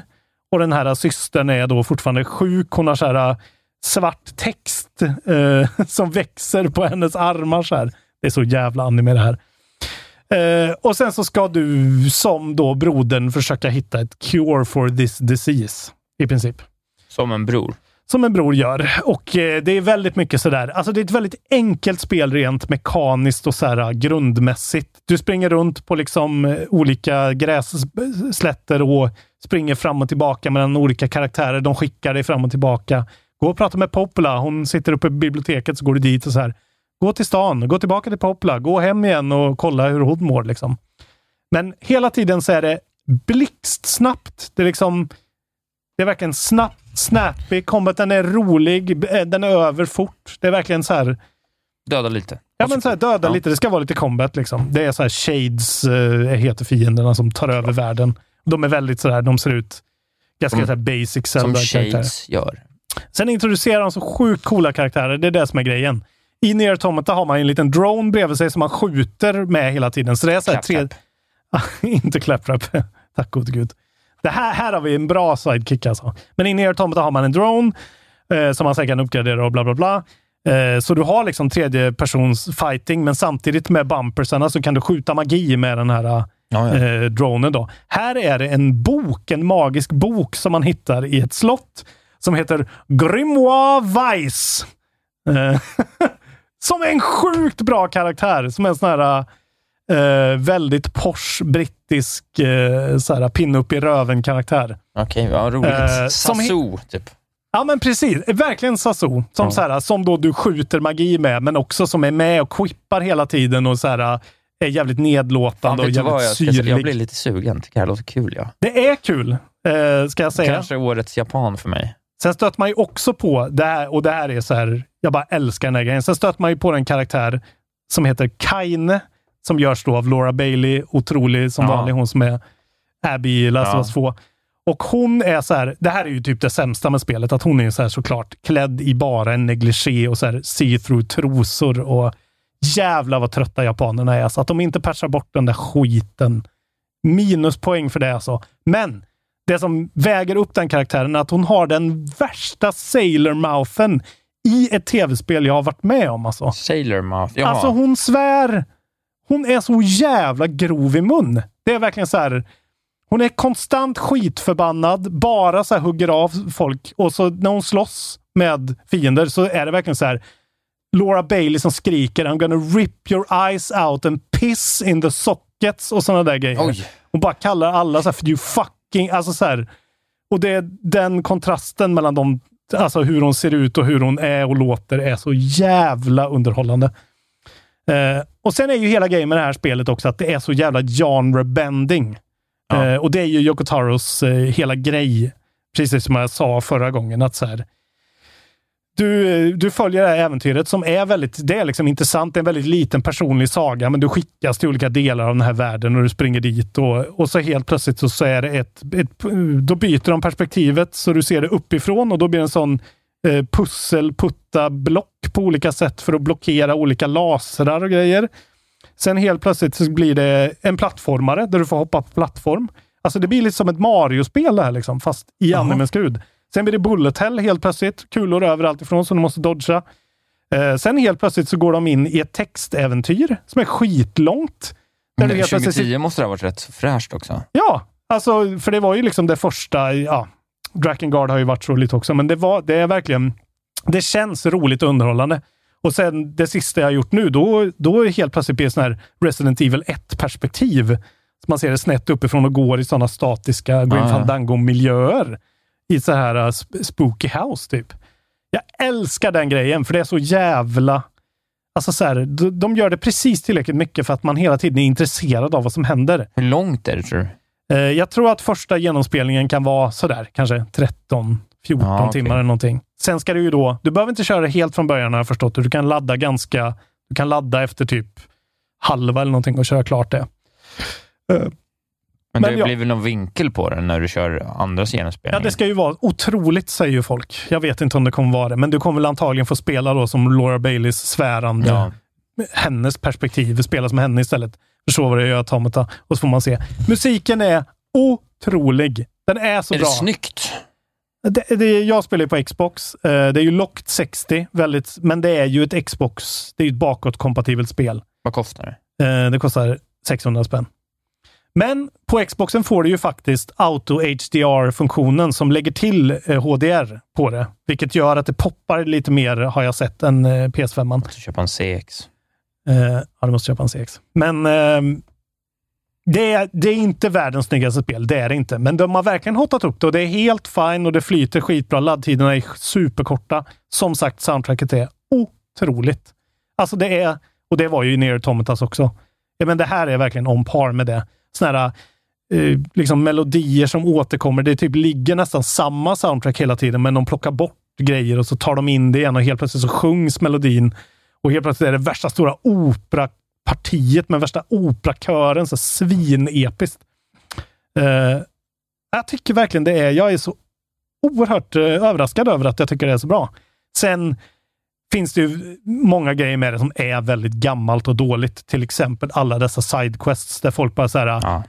Och den här systern är då fortfarande sjuk. Hon har så här äh, svart text eh, som växer på hennes armar. Så här. Det är så jävla anime det här. Eh, och sen så ska du som då brodern försöka hitta ett cure for this disease. I princip. Som en bror. Som en bror gör. Och eh, det är väldigt mycket sådär. Alltså det är ett väldigt enkelt spel rent mekaniskt och så grundmässigt. Du springer runt på liksom eh, olika grässlätter och springer fram och tillbaka mellan olika karaktärer. De skickar dig fram och tillbaka. Gå och prata med Popula. Hon sitter uppe i biblioteket, så går du dit och så här. Gå till stan, gå tillbaka till Popula. gå hem igen och kolla hur hon mår. Liksom. Men hela tiden så är det blixtsnabbt. Det är liksom det är verkligen snabbt, snappy. Combaten är rolig. eh, Den är över fort. Det är verkligen så här... Döda lite. Ja, men så här, döda lite. Det ska vara lite combat liksom. Det är så här Shades uh, heter fienderna som tar över världen. De är väldigt så här, de ser ut ganska Mm. så här basic Som. Shades gör. Sen introducerar de så sjukt coola karaktärer. Det är det som är grejen. I Nier Automata har man en liten drone bredvid sig som man skjuter med hela tiden. Så det är så här tre... Inte claptrap. Tack gode gud. Det här, här har vi en bra sidekick alltså. Men i Nier Automata har man en drone eh, som man sen kan uppgradera och bla bla bla. Eh, så du har liksom tredje persons fighting, men samtidigt med bumpersarna så kan du skjuta magi med den här eh, dronen. Då. Här är det en bok, en magisk bok som man hittar i ett slott som heter Grimoire Weiss. Eh, som är en sjukt bra karaktär. Som är en sån här eh, väldigt posh brittisk eh, så här, pinne upp i röven-karaktär. Okej, vad roligt. Eh, Sasu, typ. Ja, men precis. Verkligen Sasu. Som, Ja. så här, som då du skjuter magi med, men också som är med och quippar hela tiden och så här, är jävligt Fan, nedlåtande och du vad jävligt jag, ska säga? jag syrlig. blir lite sugen. Tycker det här låter kul. Ja. Det är kul, eh, ska jag säga. Kanske årets japan för mig. Sen stöter man ju också på, det här, och det här är så här, jag bara älskar den här grejen. Sen stöter man ju på en karaktär som heter Kaine, som görs då av Laura Bailey, otrolig som Ja. vanlig, hon som är Abby i Last of Us 2. Och hon är så här, det här är ju typ det sämsta med spelet, att hon är så här såklart klädd i bara en negligé och så här see-through trosor och jävla vad trötta japanerna är. Alltså att de inte patchar bort den där skiten. Minuspoäng för det alltså. Men det som väger upp den karaktären är att hon har den värsta sailor-mouthen i ett tv-spel jag har varit med om. Alltså, Sailor Mouth. Jaha. alltså hon svär. Hon är så jävla grov i mun. Det är verkligen så här. Hon är konstant skitförbannad, bara så här hugger av folk och så när hon slåss med fiender så är det verkligen så här. Laura Bailey som skriker I'm gonna rip your eyes out and piss in the sockets och sådana där grejer. Oj. Hon bara kallar alla så här för you fucking... Alltså så här, och det, den kontrasten mellan dem, alltså hur hon ser ut och hur hon är och låter är så jävla underhållande. Eh, och sen är ju hela grejen med det här spelet också att det är så jävla genre-bending. Eh, och det är ju Yoko Taros eh, hela grej. Precis som jag sa förra gången. att så här, du, du följer det här äventyret som är väldigt det är liksom intressant. Det är en väldigt liten personlig saga, men du skickas till olika delar av den här världen och du springer dit och, och så helt plötsligt så, så är det ett, ett... Då byter de perspektivet så du ser det uppifrån och då blir det en sån eh, pussel, putta block på olika sätt för att blockera olika lasrar och grejer. Sen helt plötsligt så blir det en plattformare där du får hoppa på plattform. Alltså det blir lite som ett Mario-spel det här, liksom, fast i animens skrud. Sen blir det bullet hell helt plötsligt. Kulor överallt ifrån som du måste dodga. Eh, sen helt plötsligt så går de in i ett textäventyr som är skitlångt. Där Men du helt 2010 plötsligt- måste det ha varit rätt fräscht också. Ja, alltså för det var ju liksom det första. Ja, Drakengard har ju varit lite också, men det, var, det är verkligen... Det känns roligt och underhållande. Och sen det sista jag har gjort nu, då, då är helt plötsligt blir det sån här Resident Evil 1-perspektiv. Så man ser det snett uppifrån och går i sådana statiska Grim ja. Fandango-miljöer. I så här uh, sp- spooky house, typ. Jag älskar den grejen, för det är så jävla... Alltså så här, de, de gör det precis tillräckligt mycket för att man hela tiden är intresserad av vad som händer. Hur långt är det tror du? Eh, Jag tror att första genomspelningen kan vara sådär, kanske 13, 14 Ja, okej. timmar eller någonting. Sen ska du ju då, du behöver inte köra helt från början har jag förstått. Du kan ladda ganska, du kan ladda efter typ halva eller någonting och köra klart det. Eh, Men, Men det ja. blir väl någon vinkel på den när du kör andras Ja, genomspelningar? det ska ju vara otroligt, säger ju folk. Jag vet inte om det kommer vara det, men du kommer väl antagligen få spela då som Laura Baileys svärande, Ja. hennes perspektiv, spela som henne istället. Förstå vad det gör Automata. Och så får man se. Musiken är otrolig. Den är så är bra. det snyggt? Det, det, jag spelar ju på Xbox. Eh, det är ju locked 60, väldigt, men det är ju ett Xbox. Det är ju ett bakåtkompatibelt spel. Vad kostar det? Eh, det kostar 600 spänn. Men på Xboxen får du ju faktiskt Auto HDR-funktionen som lägger till eh, HDR på det. Vilket gör att det poppar lite mer, har jag sett, än eh, PS5. Du köpa en CX. Eh, ja, du måste köpa en CX. Men eh, det, är, det är inte världens snyggaste spel. Det är det inte. Men de har verkligen hotat upp det och det är helt fine och det flyter skitbra. Laddtiderna är superkorta. Som sagt, soundtracket är otroligt. Alltså det är, och det var ju Near Tomatas också. Ja, men det här är verkligen on par med det. Såna här, eh, liksom melodier som återkommer. Det typ ligger nästan samma soundtrack hela tiden, men de plockar bort grejer och så tar de in det igen och helt plötsligt så sjungs melodin. Och helt plötsligt är det värsta stora operapartiet med värsta operakören. Så svinepiskt. Uh, jag tycker verkligen det är, jag är så oerhört uh, överraskad över att jag tycker det är så bra. Sen finns det ju många grejer med det som är väldigt gammalt och dåligt. Till exempel alla dessa sidequests där folk bara så här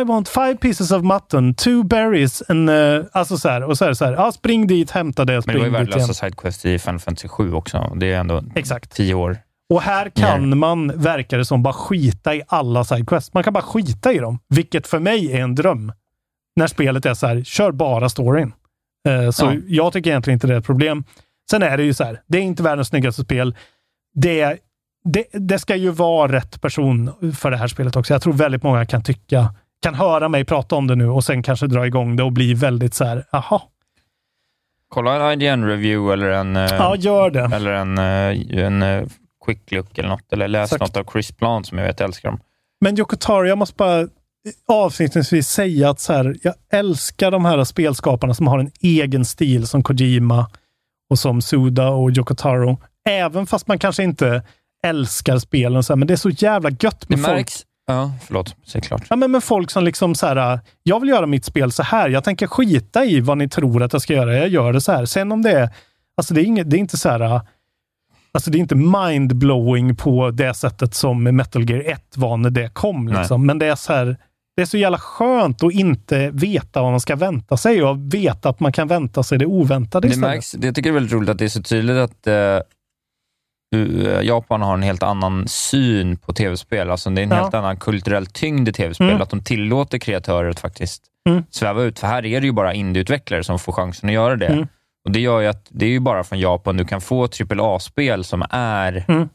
i want five pieces of mutton, two berries, and, uh, alltså så här, och så är det så här, ja, spring dit, hämta det, Men det spring var ju dit värdelösa sidequest i Final Fantasy 7 också. Det är ändå Exakt. tio år. Och här kan man, verkar det som, bara skita i alla sidequests. Man kan bara skita i dem, vilket för mig är en dröm. När spelet är så här, kör bara storyn. Eh, så Ja. jag tycker egentligen inte det är ett problem. Sen är det ju så här, det är inte världens snyggaste spel. Det, det, det ska ju vara rätt person för det här spelet också. Jag tror väldigt många kan tycka, kan höra mig prata om det nu och sen kanske dra igång det och bli väldigt så här, aha, Kolla en IGN-review eller en, eh, ja gör det. eller en, eh, en eh, quick look eller något. Eller läs Exakt. något av Chris Plant som jag vet älskar dem. Men Yoko Taro, jag måste bara avslutningsvis säga att så här, jag älskar de här spelskaparna som har en egen stil som Kojima och som Suda och Yoko Taro. Även fast man kanske inte älskar spelen, så här, men det är så jävla gött Det med folk. märks... Ja, förlåt. Säg klart. Ja, men med folk som liksom så här, jag vill göra mitt spel så här. Jag tänker skita i vad ni tror att jag ska göra. Jag gör det så här. Sen om det är, alltså det är, inget, det är inte så här, alltså det är inte mindblowing på det sättet som Metal Gear 1 var när det kom. Liksom. Men det är så här, det är så jävla skönt att inte veta vad man ska vänta sig och veta att man kan vänta sig det oväntade Det istället. märks, det jag tycker det är väldigt roligt att det är så tydligt att eh, Japan har en helt annan syn på tv-spel. Alltså det är en Ja. helt annan kulturell tyngd i tv-spel. Mm. Att de tillåter kreatörer att faktiskt Mm. sväva ut. För här är det ju bara indieutvecklare som får chansen att göra det. Mm. Och Det gör ju att det är ju bara från Japan du kan få AAA-spel som är Mm.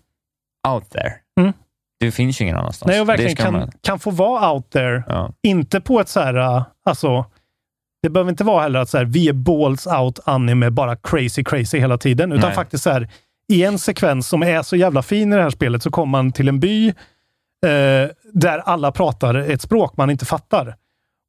out there. Mm. Det finns ju ingen annanstans. Nej, och verkligen kan, man- kan få vara out there. ja. Inte på ett så här, uh, alltså, det behöver inte vara heller att så här, vi är balls out anime, bara crazy crazy hela tiden, utan Nej. faktiskt så här, i en sekvens som är så jävla fin i det här spelet så kommer man till en by eh, där alla pratar ett språk man inte fattar.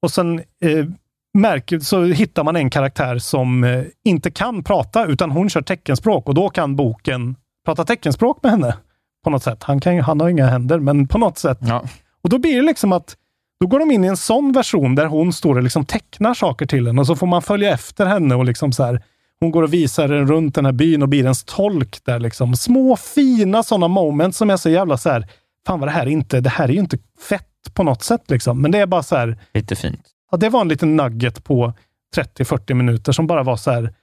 Och sen eh, märker, så hittar man en karaktär som eh, inte kan prata, utan hon kör teckenspråk och då kan boken prata teckenspråk med henne. På något sätt. Han, kan, han har inga händer, men på något sätt. Ja. Och då blir det liksom att då går de in i en sån version där hon står och liksom tecknar saker till en och så får man följa efter henne och liksom så här. Hon går och visar runt den här byn och blir ens tolk där. Liksom. Små fina sådana moments som är så jävla så här, fan vad det här är inte, det här är ju inte fett på något sätt. Liksom. Men det är bara så här, Lite fint. ja, det var en liten nugget på 30-40 minuter som bara var så här,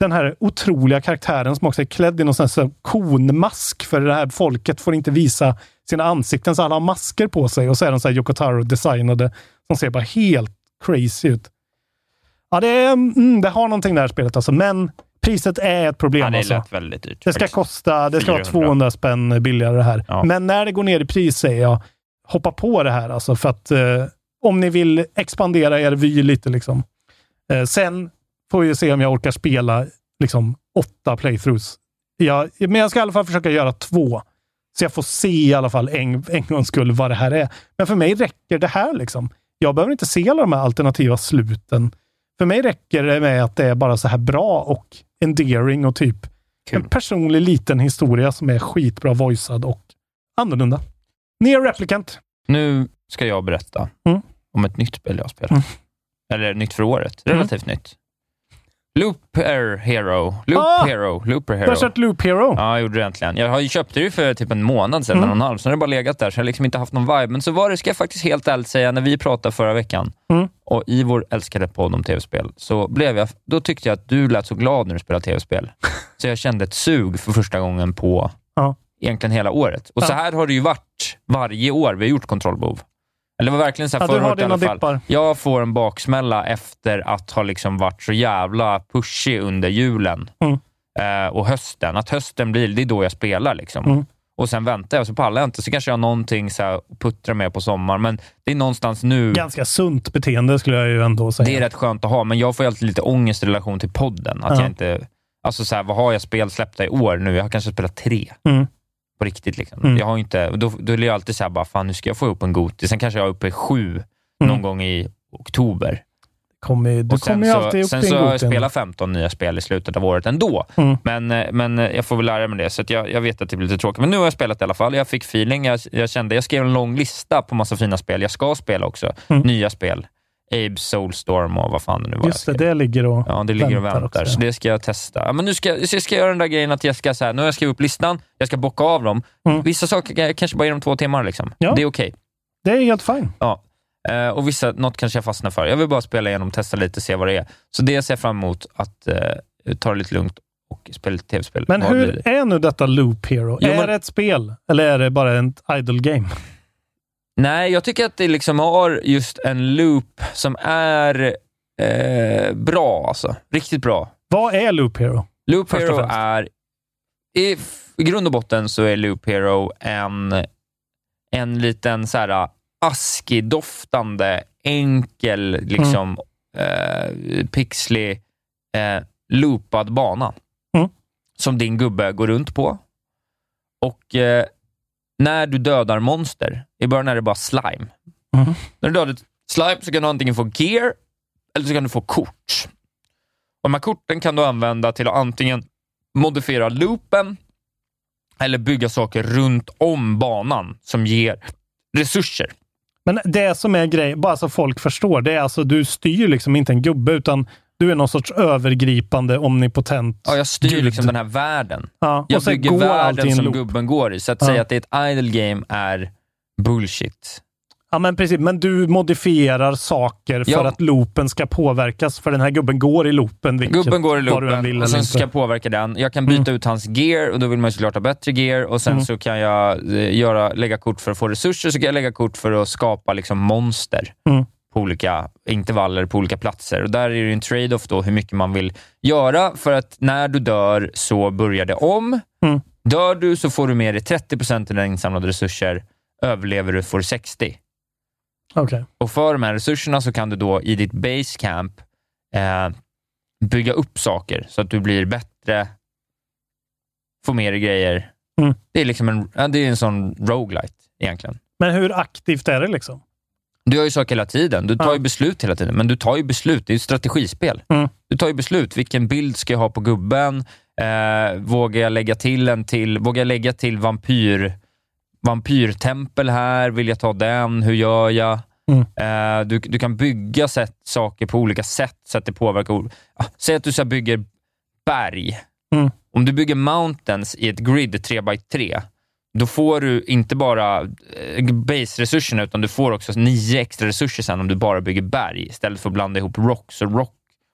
den här otroliga karaktären som också är klädd i någon sån här konmask, för det här folket får inte visa sina ansikten, så alla har masker på sig och så är de så här Yoko Taro-designade som ser bara helt crazy ut. Ja, det, är, mm, det har någonting det här spelet alltså, men priset är ett problem. Ja, det alltså. lät väldigt dyrt. Det ska kosta, det ska vara 400. 200 spänn billigare det här. Ja. Men när det går ner i pris säger jag, hoppa på det här alltså för att eh, om ni vill expandera er vy lite liksom. Eh, sen får vi se om jag orkar spela liksom åtta playthroughs. Jag, men jag ska i alla fall försöka göra två. Så jag får se i alla fall en, en gångs skull vad det här är. Men för mig räcker det här liksom. Jag behöver inte se alla de här alternativa sluten. För mig räcker det med att det är bara så här bra och endearing och typ Kul. en personlig liten historia som är skitbra voicead och annorlunda. Near Replicant. Nu ska jag berätta Mm. om ett nytt spel jag spelar. Mm. Eller nytt för året. Relativt nytt. Looper Hero. Loop Ah! Hero. Looper Du Hero. har kört Loop Hero. Ja, jag gjorde det äntligen. Jag har ju köpt det ju för typ en månad sedan, Mm. en och en halv. Sen har det bara legat där, så jag har liksom inte haft någon vibe. Men så var det, ska jag faktiskt helt ärligt säga, när vi pratade förra veckan Mm. och i vår älskade podd om tv-spel, så blev jag, då tyckte jag att du lät så glad när du spelade tv-spel. så jag kände ett sug för första gången på Ja. egentligen hela året. Och Ja. så här har det ju varit varje år vi har gjort kontrollbehov. Eller det var verkligen så här Ja, förra året i alla fall. dippar. Jag får en baksmälla efter att ha liksom varit så jävla pushig under julen Mm. eh, och hösten. Att hösten blir, det är då jag spelar. Liksom. Mm. Och sen väntar jag, så pallar jag inte. Så kanske jag har någonting så här, att puttra med på sommaren. Men det är någonstans nu. Ganska sunt beteende skulle jag ju ändå säga. Det är rätt skönt att ha, men jag får alltid lite ångest i relation till podden. Att Ja. jag inte... Alltså så här, vad har jag spel släppta i år nu? Jag har kanske spelat tre. Mm. På riktigt. Liksom. Mm. Jag har inte, då, då är jag alltid så här, bara, fan nu ska jag få upp en Goti. Sen kanske jag är uppe i sju Mm. någon gång i oktober. Kommer, du Och sen kommer så, alltid upp sen så har jag spelat 15 nya spel i slutet av året ändå. Mm. Men, eh, men eh, jag får väl lära mig det, så att jag, jag vet att det blir lite tråkigt. Men nu har jag spelat i alla fall. Jag fick feeling. Jag, jag, kände, jag skrev en lång lista på massa fina spel. Jag ska spela också. Mm. Nya spel. Abe Soulstorm och vad fan det nu var. Just det, det ligger och Ja, det ligger och väntar också, så ja. det ska jag testa. Ja, men nu ska, jag- så jag ska göra den där grejen att jag ska, så här, nu har jag skrivit upp listan, jag ska bocka av dem. Mm. Vissa saker kanske bara genom två timmar. Liksom. Ja. Det är okej. Det är helt fine. Ja. Eh, och vissa, något kanske jag fastnar för. Jag vill bara spela igenom, testa lite, se vad det är. Så det ser jag fram emot, att eh, ta det lite lugnt och spela lite tv-spel. Men Vad hur är nu detta Loop Hero? Jo, är men- det ett spel eller är det bara ett idle game? Nej, jag tycker att det liksom har just en loop som är eh, bra. Alltså. Riktigt bra. Vad är Loop Hero? Loop Först Hero är... I, I grund och botten så är Loop Hero en, en liten så här askig-doftande, enkel, liksom eh, pixlig, eh, loopad bana. Mm. Som din gubbe går runt på. Och eh, när du dödar monster, i början är det bara slime. Mm. När du dödar slime så kan du antingen få gear, eller så kan du få kort. Och de här korten kan du använda till att antingen modifiera loopen, eller bygga saker runt om banan som ger resurser. Men det som är grejen, bara så folk förstår, det är alltså du styr liksom inte en gubbe, utan du är någon sorts övergripande, omnipotent Ja, jag styr gud. liksom den här världen. Ja, Jag bygger världen en som loop. gubben går i. Så att Ja. säga att det är ett idle game är bullshit. Ja, men precis. Men du modifierar saker för Ja. att loopen ska påverkas, för den här gubben går i loopen. Vilket, Gubben går i än vill loopen och sen ska jag påverka den. Jag kan byta ut hans gear och då vill man ju såklart ha bättre gear och sen Mm. så kan jag eh, göra, lägga kort för att få resurser, så kan jag lägga kort för att skapa liksom monster Mm. På olika intervaller, på olika platser. Och Där är det en trade-off då, hur mycket man vill göra, för att när du dör så börjar det om. Mm. Dör du så får du med dig 30% av dina insamlade resurser. Överlever du får du 60. Okej. Och för de här resurserna så kan du då i ditt base camp eh, bygga upp saker så att du blir bättre, får mer grejer. Mm. Det är liksom en, det är en sån roguelite egentligen. Men hur aktivt är det liksom? Du gör ju saker hela tiden. Du tar Ja. ju beslut hela tiden, men du tar ju beslut. Det är ju ett strategispel. Mm. Du tar ju beslut. Vilken bild ska jag ha på gubben? Eh, vågar jag lägga till en till? Vågar jag lägga till vampyr, vampyrtempel här? Vill jag ta den? Hur gör jag? Mm. Eh, du, du kan bygga sätt, saker på olika sätt så att det påverkar. Ah, säg att du så bygger berg. Mm. Om du bygger mountains i ett grid 3x3, då får du inte bara eh, base-resurserna, utan du får också nio extra resurser sen om du bara bygger berg, istället för att blanda ihop rock. Så rock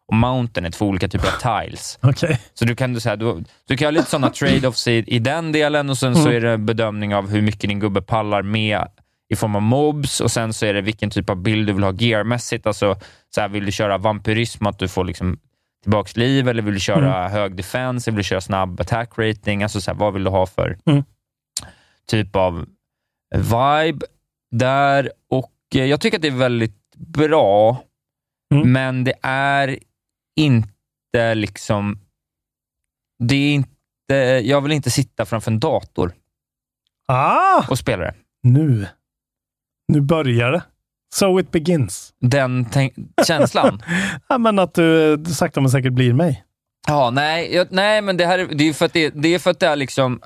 och mountain är två olika typer av tiles. Okej. Så du kan, du, du, du kan ha lite sådana trade-offs i, i den delen och sen så Mm. är det bedömning av hur mycket din gubbe pallar med i form av mobs och sen så är det vilken typ av bild du vill ha gearmässigt. Alltså, så här, vill du köra vampyrism, att du får liksom tillbaks liv, eller vill du köra Mm. hög defense, eller vill du köra snabb attack rating? Alltså, så här, vad vill du ha för Mm. Typ av vibe där? Och eh, Jag tycker att det är väldigt bra, Mm. men det är inte liksom... Det är inte, jag vill inte sitta framför en dator Ah! och spela det. Nu. Nu börjar det. So it begins. Den känslan. Ja, men att du sakta men säkert blir mig. Ja, nej, jag, nej men det här är, det är för att det, det är för att det är liksom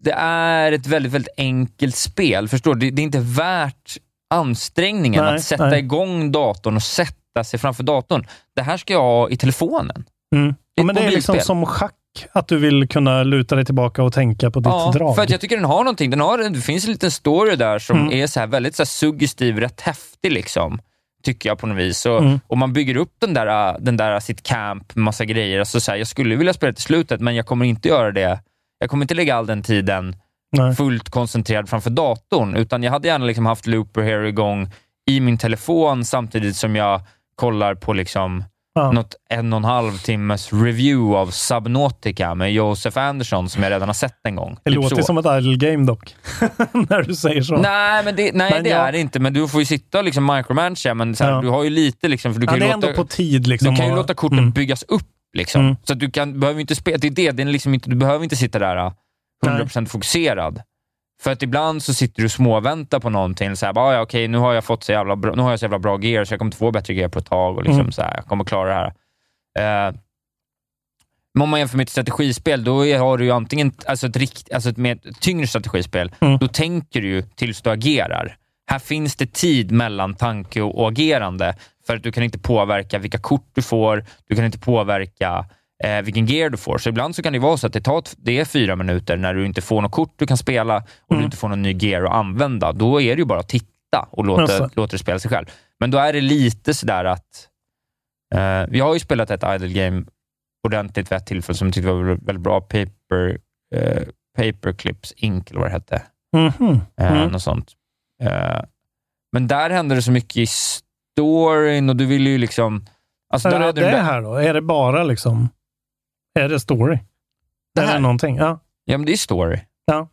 det är ett väldigt, väldigt enkelt spel. Förstår du? Det, det är inte värt ansträngningen Nej, att sätta nej. igång datorn och sätta sig framför datorn. Det här ska jag ha i telefonen. Mm. Ja, men det är liksom som schack, att du vill kunna luta dig tillbaka och tänka på ditt Ja, drag. för att jag tycker den har någonting. Den har, det finns en liten story där som Mm. är så här väldigt så här suggestiv, rätt häftig. Liksom, tycker jag på något vis. Och, Mm. och man bygger upp den där, den där sitt camp, massa grejer. Alltså så här, jag skulle vilja spela till slutet, men jag kommer inte göra det. Jag kommer inte lägga all den tiden Nej. fullt koncentrerad framför datorn, utan jag hade gärna liksom haft Looper Hero igång i min telefon samtidigt som jag kollar på liksom Ja. något en och en halv timmes review av Subnautica med Joseph Anderson som jag redan har sett en gång. Det Typ låter så. som ett idle game dock, när du säger så. Nej, men det, nej, Men det jag- är det inte, men du får ju sitta och liksom micromanagea, men här, Ja. du har ju lite, liksom, för du ja, kan det ju är låta, ändå på tid. Liksom, du kan ju och- låta korten Mm. byggas upp. Liksom. Mm. Så du kan, behöver inte spela, det är det, det är liksom inte, du behöver inte sitta där uh, 100% fokuserad. För att ibland så sitter du och småväntar på någonting. Så här, bara, "Ah, ja, okej, nu har jag fått så jävla bra, nu har jag så jävla bra gear, så jag kommer inte få bättre gear på ett tag. Och liksom, Mm. så här, jag kommer klara det här. Eh, men om man jämför med ett strategispel, då har du ju antingen alltså ett, rikt, alltså ett mer tyngre strategispel. Mm. Då tänker du ju tills du agerar. Här finns det tid mellan tanke och agerande, för att du kan inte påverka vilka kort du får, du kan inte påverka eh, vilken gear du får. Så ibland så kan det vara så att det, tar, det är fyra minuter när du inte får något kort du kan spela och Mm. du inte får någon ny gear att använda. Då är det ju bara att titta och låta, Alltså. låta det spela sig själv. Men då är det lite sådär att eh, vi har ju spelat ett idle game ordentligt vid ett tillfälle som jag tyckte var väldigt bra. Paper, eh, Paperclips Inc. eller vad det hette. Mhm. Eh, Mm. Något sånt. Eh, men där hände det så mycket i storyn och du ville ju liksom... Alltså Är det det där- här då? Är det bara liksom... Är det story? Det är här? det någonting? Ja. Ja, men det är story. Ja.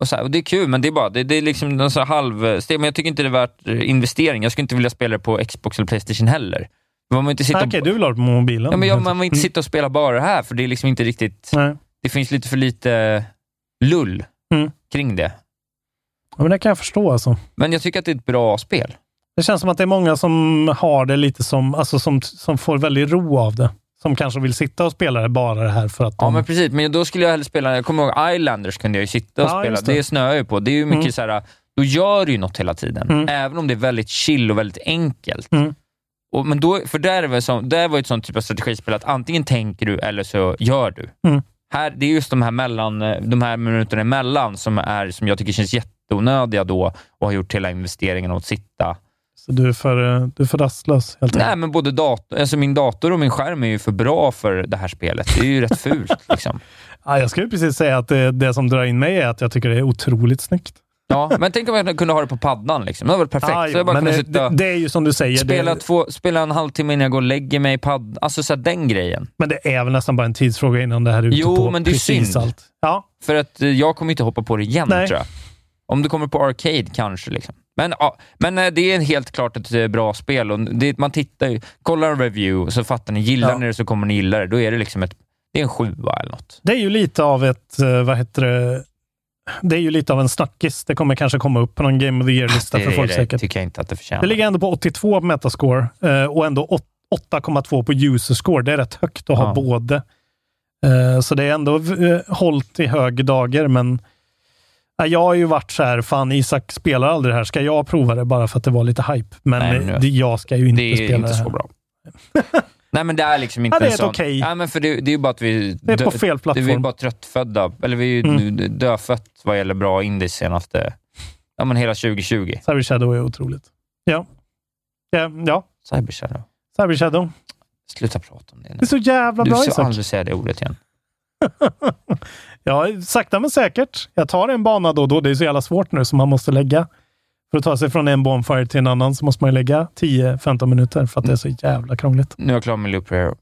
Och, så här, och Det är kul, men det är bara det, det är liksom någon så halvsteg. Men jag tycker inte det är värt eh, investering. Jag skulle inte vilja spela det på Xbox eller Playstation heller. Man vill inte sitta Ah, Okej, och, du vill ha det på mobilen? ja, men jag, man vill inte Mm. sitta och spela bara det här, för det är liksom inte riktigt... Nej. Det finns lite för lite lull Mm. kring det. Ja, men det kan jag förstå alltså. Men jag tycker att det är ett bra spel. Det känns som att det är många som har det lite som, alltså som, som får väldigt ro av det. Som kanske vill sitta och spela det bara det här för att Ja, de... men precis. Men då skulle jag hellre spela, jag kommer ihåg Islanders kunde jag ju sitta och Ja, spela. Det. det. snöar jag ju på. Det är ju mycket Mm. så här, då gör du ju något hela tiden. Mm. Även om det är väldigt chill och väldigt enkelt. Mm. Och, men då, för där, är väl som, där var ett sånt typ av strategispel att antingen tänker du eller så gör du. Mm. Här, det är just de här, mellan, eh, de här minuterna emellan som, är, som jag tycker känns jätteonödiga då och har gjort hela investeringen att sitta. Så du är för, eh, du är för rastlös helt Nej, enkelt. men både dator, alltså min dator och min skärm är ju för bra för det här spelet. Det är ju rätt fult. Liksom. Ja, jag skulle precis säga att det, det som drar in mig är att jag tycker det är otroligt snyggt. Ja, men tänk om jag kunde ha det på paddan. Liksom. Det hade varit perfekt. Ah, så jag bara men det, sitta, det, det är ju som du säger, spela, det, två, spela en halvtimme innan jag går och lägger mig i paddan. Alltså så här, den grejen. men det är väl nästan bara en tidsfråga innan det här är ute Jo, på men det är synd. allt. Ja, För att eh, jag kommer inte hoppa på det igen, Nej. tror jag. Om det kommer på Arcade kanske. Liksom. Men, ja, men eh, det är helt klart ett eh, bra spel. Och det, man tittar ju, kollar en review så fattar ni. Gillar Ja. ni det så kommer ni gilla det. Då är det liksom ett, det är en sjua eller något. det är ju lite av ett, eh, vad heter det, det är ju lite av en snackis. Det kommer kanske komma upp på någon Game of the Year-lista Det, för folk det säkert. tycker jag inte att det förtjänar. Det ligger ändå på 82 på Metascore och ändå åt- 8,2 på user score. Det är rätt högt att ha Ja. både. Eh, så det är ändå hållt i hög dagar, men jag har ju varit så här, fan Isak spelar aldrig det här. Ska jag prova det bara för att det var lite hype? Men Nej, det, jag ska ju inte det är spela inte det här. så bra. Nej men det är liksom inte Ja, det är en sån... okej. Nej, men för det, det är ju bara att vi... Det är på fel plattform. Vi är bara tröttfödda. Eller vi är ju Mm. dödfött vad gäller bra indies senaste... Ja, men hela 2020. Cyber Shadow är otroligt. Ja. Ja. ja. Cyber Shadow. Cyber Shadow. Sluta prata om det nu. Det är så jävla Du bra ska Isak. aldrig säga det ordet igen. Ja, sakta men säkert. Jag tar en bana då och då. Det är så jävla svårt nu så man måste lägga. För att ta sig från en bonfire till en annan så måste man lägga 10-15 minuter för att det är så jävla krångligt. Nu är jag klar med Loop Hero.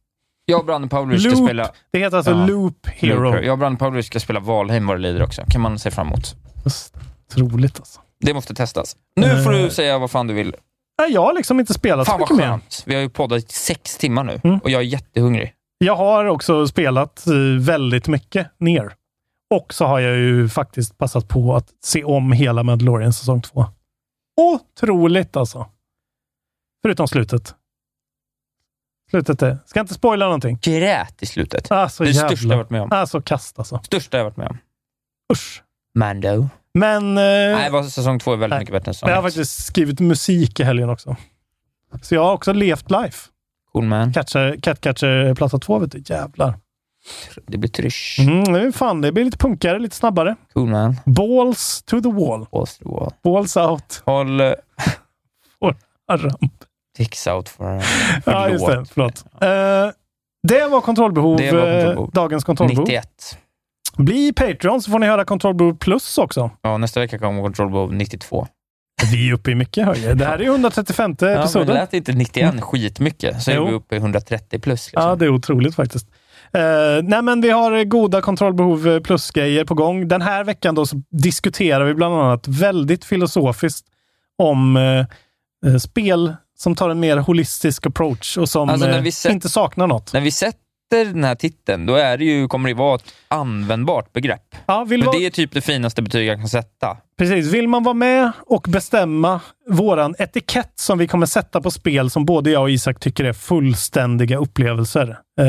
Jag och Brandon Pavlovic ska spela... Det heter alltså Ja. Loop Hero. Loop Jag och Brandon Pavlovic ska spela Valheim vad det lider också. kan man se fram emot. Just, Otroligt alltså. Det måste testas. Nu får Eh. du säga vad fan du vill. Nej, Jag har liksom inte spelat så Fan vad mycket mer. skönt. Vi har ju poddat i sex timmar nu Mm. och jag är jättehungrig. Jag har också spelat eh, väldigt mycket ner. Och så har jag ju faktiskt passat på att se om hela Mandalorian säsong 2. Otroligt alltså. Förutom slutet. Slutet är... Ska inte spoila någonting. Grät i slutet. Alltså, det jävla- största jag varit med om. Alltså kast alltså. Största jag varit med om. Usch. Mando. Men... Eh, Nej, vad- säsong två är väldigt nej. mycket bättre än säsong jag har faktiskt skrivit musik i helgen också. Så jag har också levt life. Cool man. Catcher, Catcatcher platta 2, vet du. Jävlar. Det blir trysch. Mm, det är fan, det blir lite punkigare, lite snabbare. Cool man. Balls to the wall. Balls to the wall. Balls out. Håll eh, Ramp. dicks out for... Ja, just det. Förlåt. Eh, det var kontrollbehov. Det var eh, kontrollbehov. dagens kontrollbehov. 91. Bli Patreon så får ni höra kontrollbehov plus också. Ja, nästa vecka kommer Control Behov 92. Vi är uppe i mycket högre. Det här är 135 Ja, men det episoden. lät inte 91 skitmycket, så är Jo. vi uppe i 130 plus. Liksom. Ja, det är otroligt faktiskt. Eh, nej, men vi har goda kontrollbehov eh, plus-grejer på gång. Den här veckan då så diskuterar vi bland annat väldigt filosofiskt om eh, spel som tar en mer holistisk approach och som Alltså, vi sett- inte saknar något. När vi sätter den här titeln, då är det ju, kommer det vara ett användbart begrepp. Ja, vill vara- det är typ det finaste betyg jag kan sätta. Precis. Vill man vara med och bestämma våran etikett som vi kommer sätta på spel som både jag och Isak tycker är fullständiga upplevelser. Eh,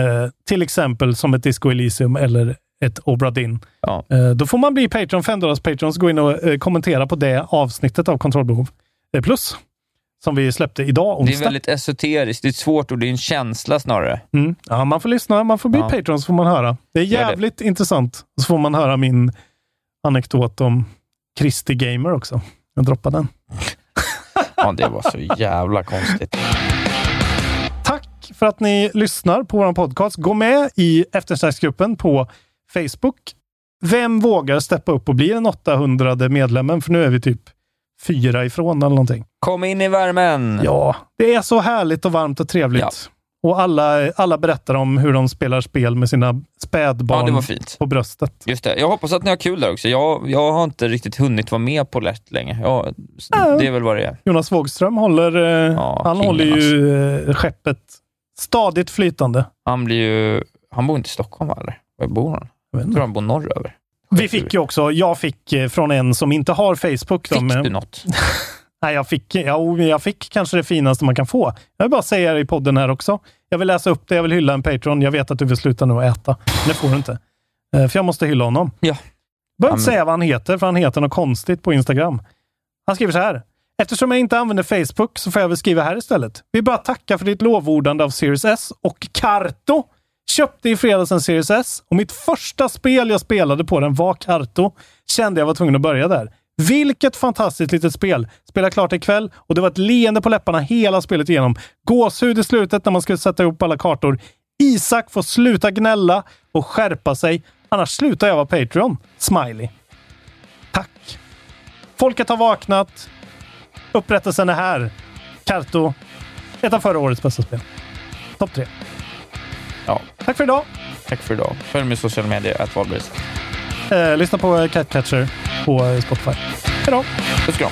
till exempel som ett Disco Elysium eller ett Obra Dinn. Ja. Eh, då får man bli Patreon, 5 dollars Patreon, så gå in och eh, kommentera på det avsnittet av Kontrollbehov eh, plus. Som vi släppte idag, Det är onsdag. väldigt esoteriskt, det är ett svårt ord, det är en känsla snarare. Mm. Ja, man får lyssna, man får bli Ja. Patreon så får man höra. Det är Gör det. jävligt intressant. Så får man höra min anekdot om Kristi Gamer också. Jag droppar den. Ja, det var så jävla konstigt. Tack för att ni lyssnar på vår podcast. Gå med i eftersnacksgruppen på Facebook. Vem vågar steppa upp och bli den 800 medlemmen? För nu är vi typ fyra ifrån eller någonting. Kom in i värmen! Ja, det är så härligt och varmt och trevligt. Ja. Och alla, alla berättar om hur de spelar spel med sina spädbarn Ja, på bröstet. Just det. Jag hoppas att ni har kul där också. Jag, jag har inte riktigt hunnit vara med på lätt länge. Jag, Ja. Det är väl vad det är. Jonas Wågström håller, eh, Ja, han håller ju eh, skeppet stadigt flytande. Han blir ju... Han bor inte i Stockholm, va, eller? Var bor han? Jag Jag tror han bor norröver. Vi fick ju också, jag fick eh, från en som inte har Facebook. Då, Fick men- du något? Nej, jag fick, ja, jag fick kanske det finaste man kan få. Jag vill bara säga det i podden här också. Jag vill läsa upp det, jag vill hylla en Patreon. Jag vet att du vill sluta nu och äta. Men det får du inte. Eh, För jag måste hylla honom. Ja. behöver inte säga vad han heter, för han heter något konstigt på Instagram. Han skriver så här. Eftersom jag inte använder Facebook så får jag väl skriva här istället. Vi bara tacka för ditt lovordande av Series S och Karto. Köpte i fredags en Series S och mitt första spel jag spelade på den var Karto. Kände jag var tvungen att börja där. Vilket fantastiskt litet spel! Spela klart ikväll och det var ett leende på läpparna hela spelet igenom. Gåshud i slutet när man skulle sätta ihop alla kartor. Isak får sluta gnälla och skärpa sig. Annars slutar jag vara Patreon. Smiley. Tack! Folket har vaknat. Upprättelsen är här. Karto. Ett av förra årets bästa spel. Topp tre. Ja. Tack för idag! Tack för idag. Följ mig i sociala medier, att Wahlbergs. Eh, lyssna på Catcatcher på Spotify. Hej då! Puss och kram.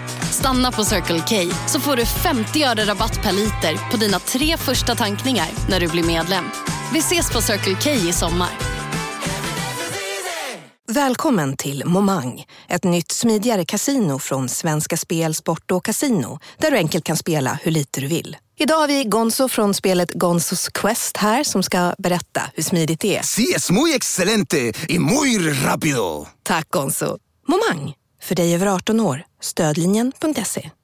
Stanna på Circle K så får du 50 öre rabatt per liter på dina tre första tankningar när du blir medlem. Vi ses på Circle K i sommar. Välkommen till Momang, ett nytt smidigare casino från Svenska Spel, Sport och Casino där du enkelt kan spela hur lite du vill. Idag har vi Gonzo från spelet Gonzos Quest här som ska berätta hur smidigt det är. Sí, es muy excelente y muy rápido. Tack Gonzo. Momang, för dig över 18 år. Stödlinjen.se.